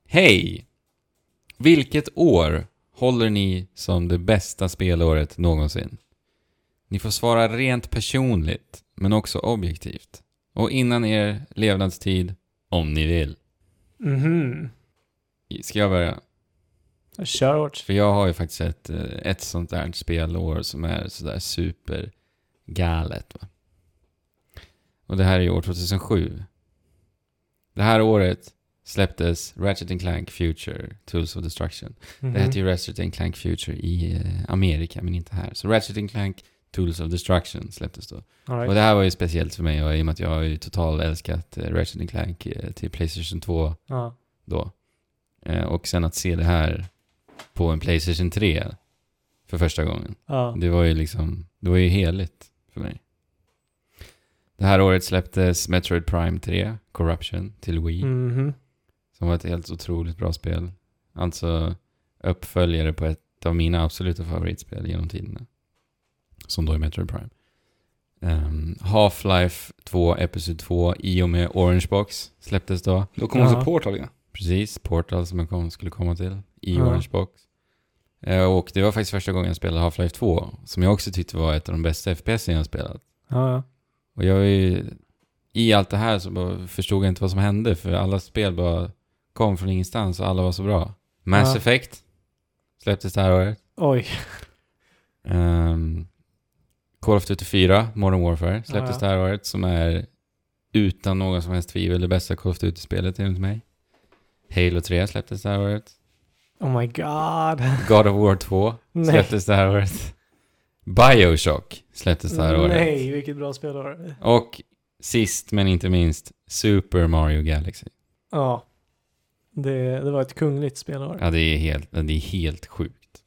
Hej! Vilket år håller ni som det bästa spelåret någonsin? Ni får svara rent personligt, men också objektivt. Och innan er levnadstid, om ni vill. Mhm. Ska jag börja? Kör hårt. För jag har ju faktiskt ett, eh, ett sånt där spelår som är sådär supergalet. Va? Och det här är ju år 2007. Det här året släpptes Ratchet Clank Future, Tools of Destruction. Mhm. Det hette ju Ratchet Clank Future i eh, Amerika, men inte här. Så Ratchet Clank Tools of Destruction släpptes då. Right. Och det här var ju speciellt för mig, och i och med att jag har ju totalt älskat eh, Ratchet Clank eh, till Playstation 2 Ja. då. Och sen att se det här på en Playstation 3 för första gången. Ja. Det var ju liksom, det var ju heligt för mig. Det här året släpptes Metroid Prime 3, Corruption, till Wii. Mhm. Som var ett helt otroligt bra spel. Alltså uppföljare på ett av mina absoluta favoritspel genom tiderna. Som då är Metroid Prime. Ehm, Half-Life 2, Episod 2, i och med Orange Box släpptes då. Då kom också Ja. Portal ja. Precis, Portal som jag kom, skulle komma till i Ja. Orange Box. Eh, och det var faktiskt första gången jag spelade Half-Life 2, som jag också tyckte var ett av de bästa FPS jag har spelat. Ja, ja. Och jag är ju, i allt det här så bara förstod jag inte vad som hände, för alla spel bara kom från ingenstans och alla var så bra. Mass Ja. Effect släpptes det här året. Oj. Ehm, Call of Duty 4, Modern Warfare, släpptes Ja, det här året, som är utan någon som helst tvivel det bästa Call of Duty-spelet enligt mig. Halo 3 släpptes det här året. Oh my god. God of War 2 Nej. släpptes det här året. Bioshock släpptes det här året. Nej, vilket bra spelår. Och sist men inte minst, Super Mario Galaxy. Ja. Det, det var ett kungligt spelår. Ja, det är helt, det är helt sjukt.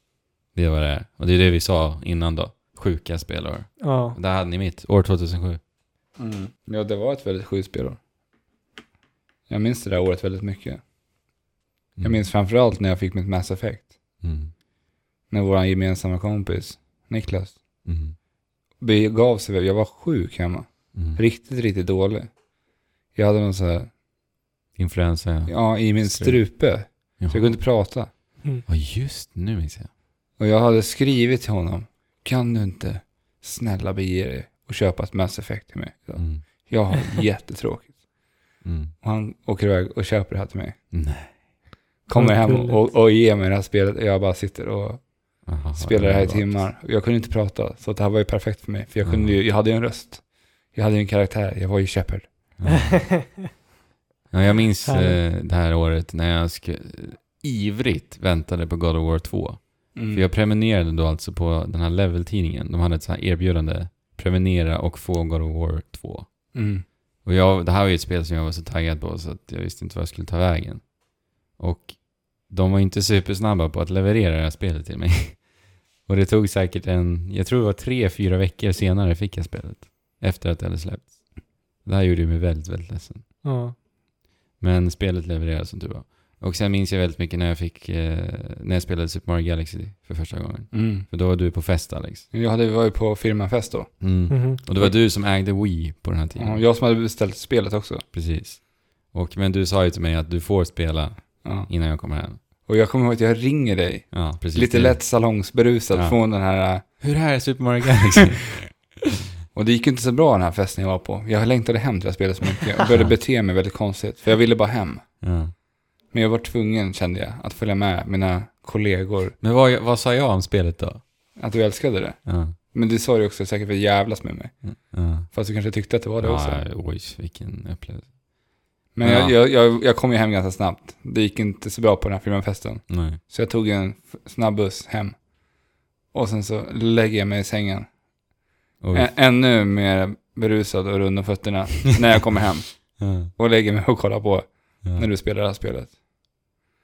Det var det. Och det är det vi sa innan då. Sjuka spelår. Ja. Där hade ni mitt, år 2007. Mm. Ja, det var ett väldigt sjukt spelår. Jag minns det där året väldigt mycket. Jag minns framförallt när jag fick mitt Mass Effect. Mm. När vår gemensamma kompis, Niklas, Mm. begav sig. Jag var sjuk hemma. Mm. Riktigt, riktigt dålig. Jag hade någon så här, Influensa, ja. ja, i min Strup. strupe. Så Jaha. jag kunde inte prata. Mm. Ja, just nu minns jag. Och jag hade skrivit till honom. Kan du inte snälla bege dig och köpa ett Mass Effect till mig? Mm. Jag har jättetråkigt. Mm. Och han åker iväg och köper det här till mig. Nej. Kommer hem och, och ger mig det här spelet. Och jag bara sitter och Aha, spelar det här i timmar. Och Jag kunde inte prata. Så det här var ju perfekt för mig. För jag, Ja. kunde ju, jag hade ju en röst. Jag hade ju en karaktär. Jag var ju Shepard. Ja. Ja, jag minns eh, det här året när jag ivrigt väntade på God of War 2. Mm. För jag prenumererade då alltså på den här Level-tidningen. De hade ett så här erbjudande. Prenumerera och få God of War 2. Mm. Och jag, det här var ju ett spel som jag var så taggad på så att jag visste inte vad jag skulle ta vägen. Och de var inte supersnabba på att leverera det här spelet till mig. Och det tog säkert en, jag tror det var tre, fyra veckor senare fick jag spelet. Efter att det hade släppts. Det här gjorde mig väldigt, väldigt ledsen. ja. Men spelet levererade som tur var. Och sen minns jag väldigt mycket när jag fick, eh, när jag spelade Super Mario Galaxy för första gången. Mm. För då var du på fest Alex. Jag hade, var ju på firmafest då. Mm. Mhm. Och det var du som ägde Wii på den här tiden. Ja, jag som hade beställt spelet också. Precis. Och, men du sa ju till mig att du får spela Ja. innan jag kommer hem. Och jag kommer ihåg att jag ringer dig. Ja, precis. Lite Det- lätt salongsberusad Ja. från den här... äh, Hur är Super Mario Galaxy? Och det gick inte så bra den här festen jag var på. Jag längtade hem till det här spelet så mycket och började bete mig väldigt konstigt. För jag ville bara hem. ja. Men jag var tvungen, kände jag, att följa med mina kollegor. Men vad, vad sa jag om spelet då? Att du älskade det. Ja. Men du sa ju också säkert för att jävlas med mig. Ja. Fast du kanske tyckte att det var det också. Oj, vilken upplevelse. Men Ja. jag, jag, jag, jag kom ju hem ganska snabbt. Det gick inte så bra på den här firmafesten. Nej. Så jag tog en snabb buss hem. Och sen så lägger jag mig i sängen. Ä- ännu mer berusad och rund om fötterna när jag kommer hem. Ja. Och lägger mig och kollar på Ja. när du spelar det här spelet.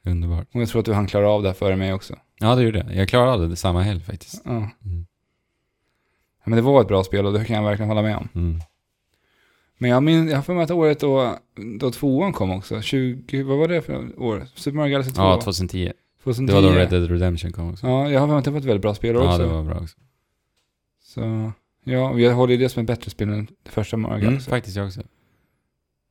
Underbart. Och jag tror att du hann klara av det här före mig också. Ja, det gjorde jag. Jag klarade av det samma helg faktiskt. Ja. Mm. Ja, Men det var ett bra spel och det kan jag verkligen hålla med om. Mm. Men jag, min, jag har för mig att året då, då tvåan kom också. 20, vad var det för år? Super Mario Galaxy 2? Ja, 2010. 2010. Det var då Red Dead Redemption kom också. Ja, jag har för mig att det var ett väldigt bra spel Ja, också. det var bra också. Så, ja, jag håller ju det som ett bättre spel än det första Mario Mm, Galaxy. faktiskt jag också.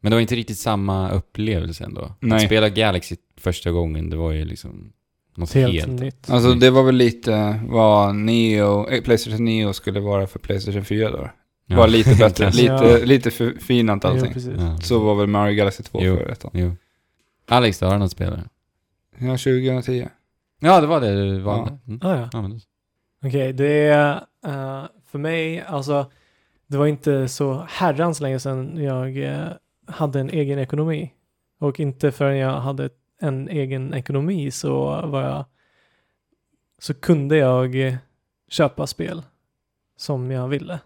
Men det var inte riktigt samma upplevelse ändå. Nej. Att spela Galaxy första gången, det var ju liksom något Helt, helt... nytt. Alltså det var väl lite vad Neo, eh, Playstation Neo skulle vara för Playstation 4 då. Ja. Bara lite bättre, lite, Ja. lite förfinat Jo, allting. precis. Ja. Så var väl Mario Galaxy 2 Jo. för ettan. Jo. Alex, då har du något spelare? Ja, 2010. Ja, det var det du valde. Mm. Ah, ja. Ja, Okej, det är eh, för mig, alltså det var inte så herrans länge sedan jag eh, hade en egen ekonomi. Och inte förrän jag hade en egen ekonomi så var jag så kunde jag köpa spel som jag ville.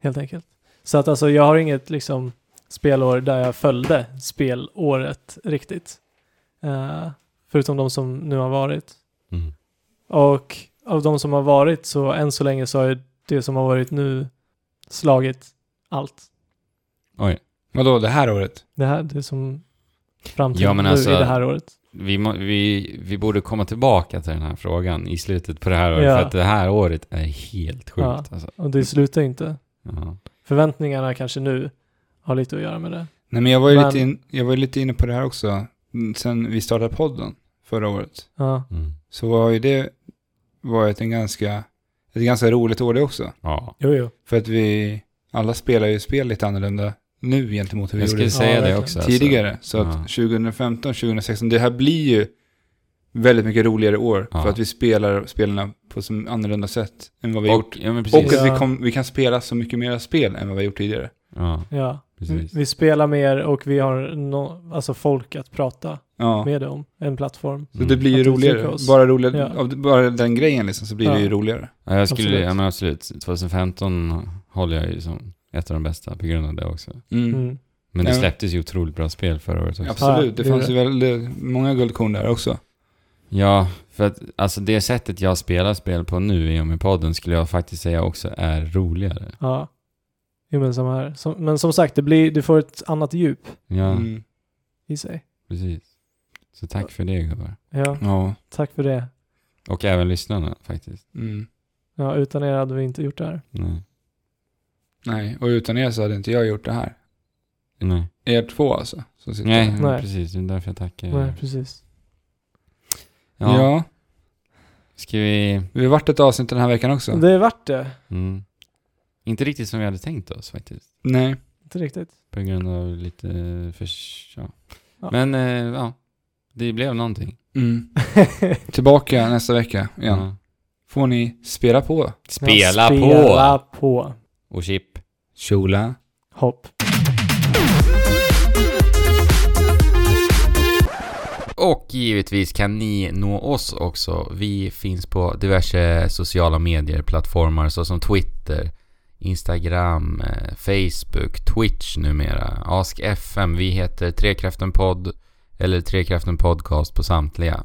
Helt enkelt. Så att alltså jag har inget liksom spelår där jag följde spelåret riktigt. Eh, förutom de som nu har varit. Mm. Och av de som har varit så än så länge så har ju det som har varit nu slagit allt. Oj. Vadå, det här året? Det här, det som fram till Ja, men nu alltså- i det här året. Vi, må, vi, vi borde komma tillbaka till den här frågan i slutet på det här året, Ja. för att det här året är helt sjukt. Ja. Alltså. Och det slutar inte. Ja. Förväntningarna kanske nu har lite att göra med det. Nej men jag var ju Men- lite, in, jag var lite inne på det här också. Sen vi startade podden förra året. Ja, Mm. Så var ju det var ett en ganska, ett ganska roligt år det också. ja. jo jo. För att vi, alla spelar ju spel lite annorlunda nu gentemot hur vi Jag gjorde skulle säga det också. Alltså. tidigare. Så Ja. att 2015, 2016, det här blir ju väldigt mycket roligare år. Ja. För att vi spelar spelarna på så annorlunda sätt än vad vi Och, gjort. ja, men Och att vi, kom, vi kan spela så mycket mer spel än vad vi har gjort tidigare. Ja, Ja. precis. Vi spelar mer och vi har no, alltså folk att prata Ja. med om. En plattform. Så det blir ju roligare. Bara, roligare Ja. av det- bara den grejen liksom, så blir det Ja. ju roligare. Ja, jag skulle, Absolut. ja men absolut. 2015 håller jag ju som ett av de bästa på grund av det också. Mm. Mm. Men det släpptes ju otroligt bra spel förra året också. Absolut, det det fanns ju väldigt många guldkorn där också. Ja, för att alltså det sättet jag spelar spel på nu i och med podden skulle jag faktiskt säga också är roligare. Ja. Jo, men, som här. Som, men som sagt, det blir, du får ett annat djup Ja, Mm. i sig. precis. Så tack för det gubbar. Ja, Ja. tack för det. Och även lyssnarna faktiskt. Mm. Ja, utan er hade vi inte gjort det här. Nej. Nej, och utan er så hade inte jag gjort det här. Nej, Er två alltså. Som sitter Nej. Nej. precis. Det är därför jag tackar. Nej, precis. Ja. Ja. Ska vi... vi har varit ett avsnitt den här veckan också. Det är värt det. Mm. Inte riktigt som vi hade tänkt oss faktiskt. Nej. Inte riktigt. På grund av lite för... Ja. Ja. Men, eh, ja. Det blev någonting. Mm. Tillbaka nästa vecka igen. Ja. Får ni spela på. Spela, Ja, spela på! på. Och chip. Kjola. Hopp. Och givetvis kan ni nå oss också. Vi finns på diverse sociala medier-plattformar såsom Twitter, Instagram, eh, Facebook, Twitch numera, Ask FM. Vi heter Trekraften Podd eller Trekraften Podcast på samtliga.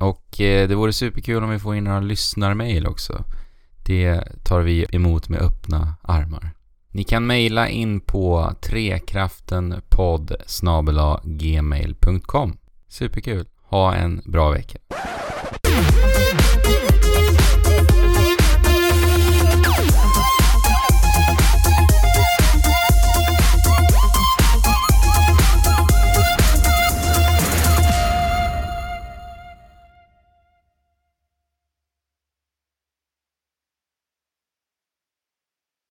Och eh, det vore superkul om vi får in några lyssnarmail också. Det tar vi emot med öppna armar. Ni kan mejla in på trekraftenpodd gmail.com Superkul. Ha en bra vecka.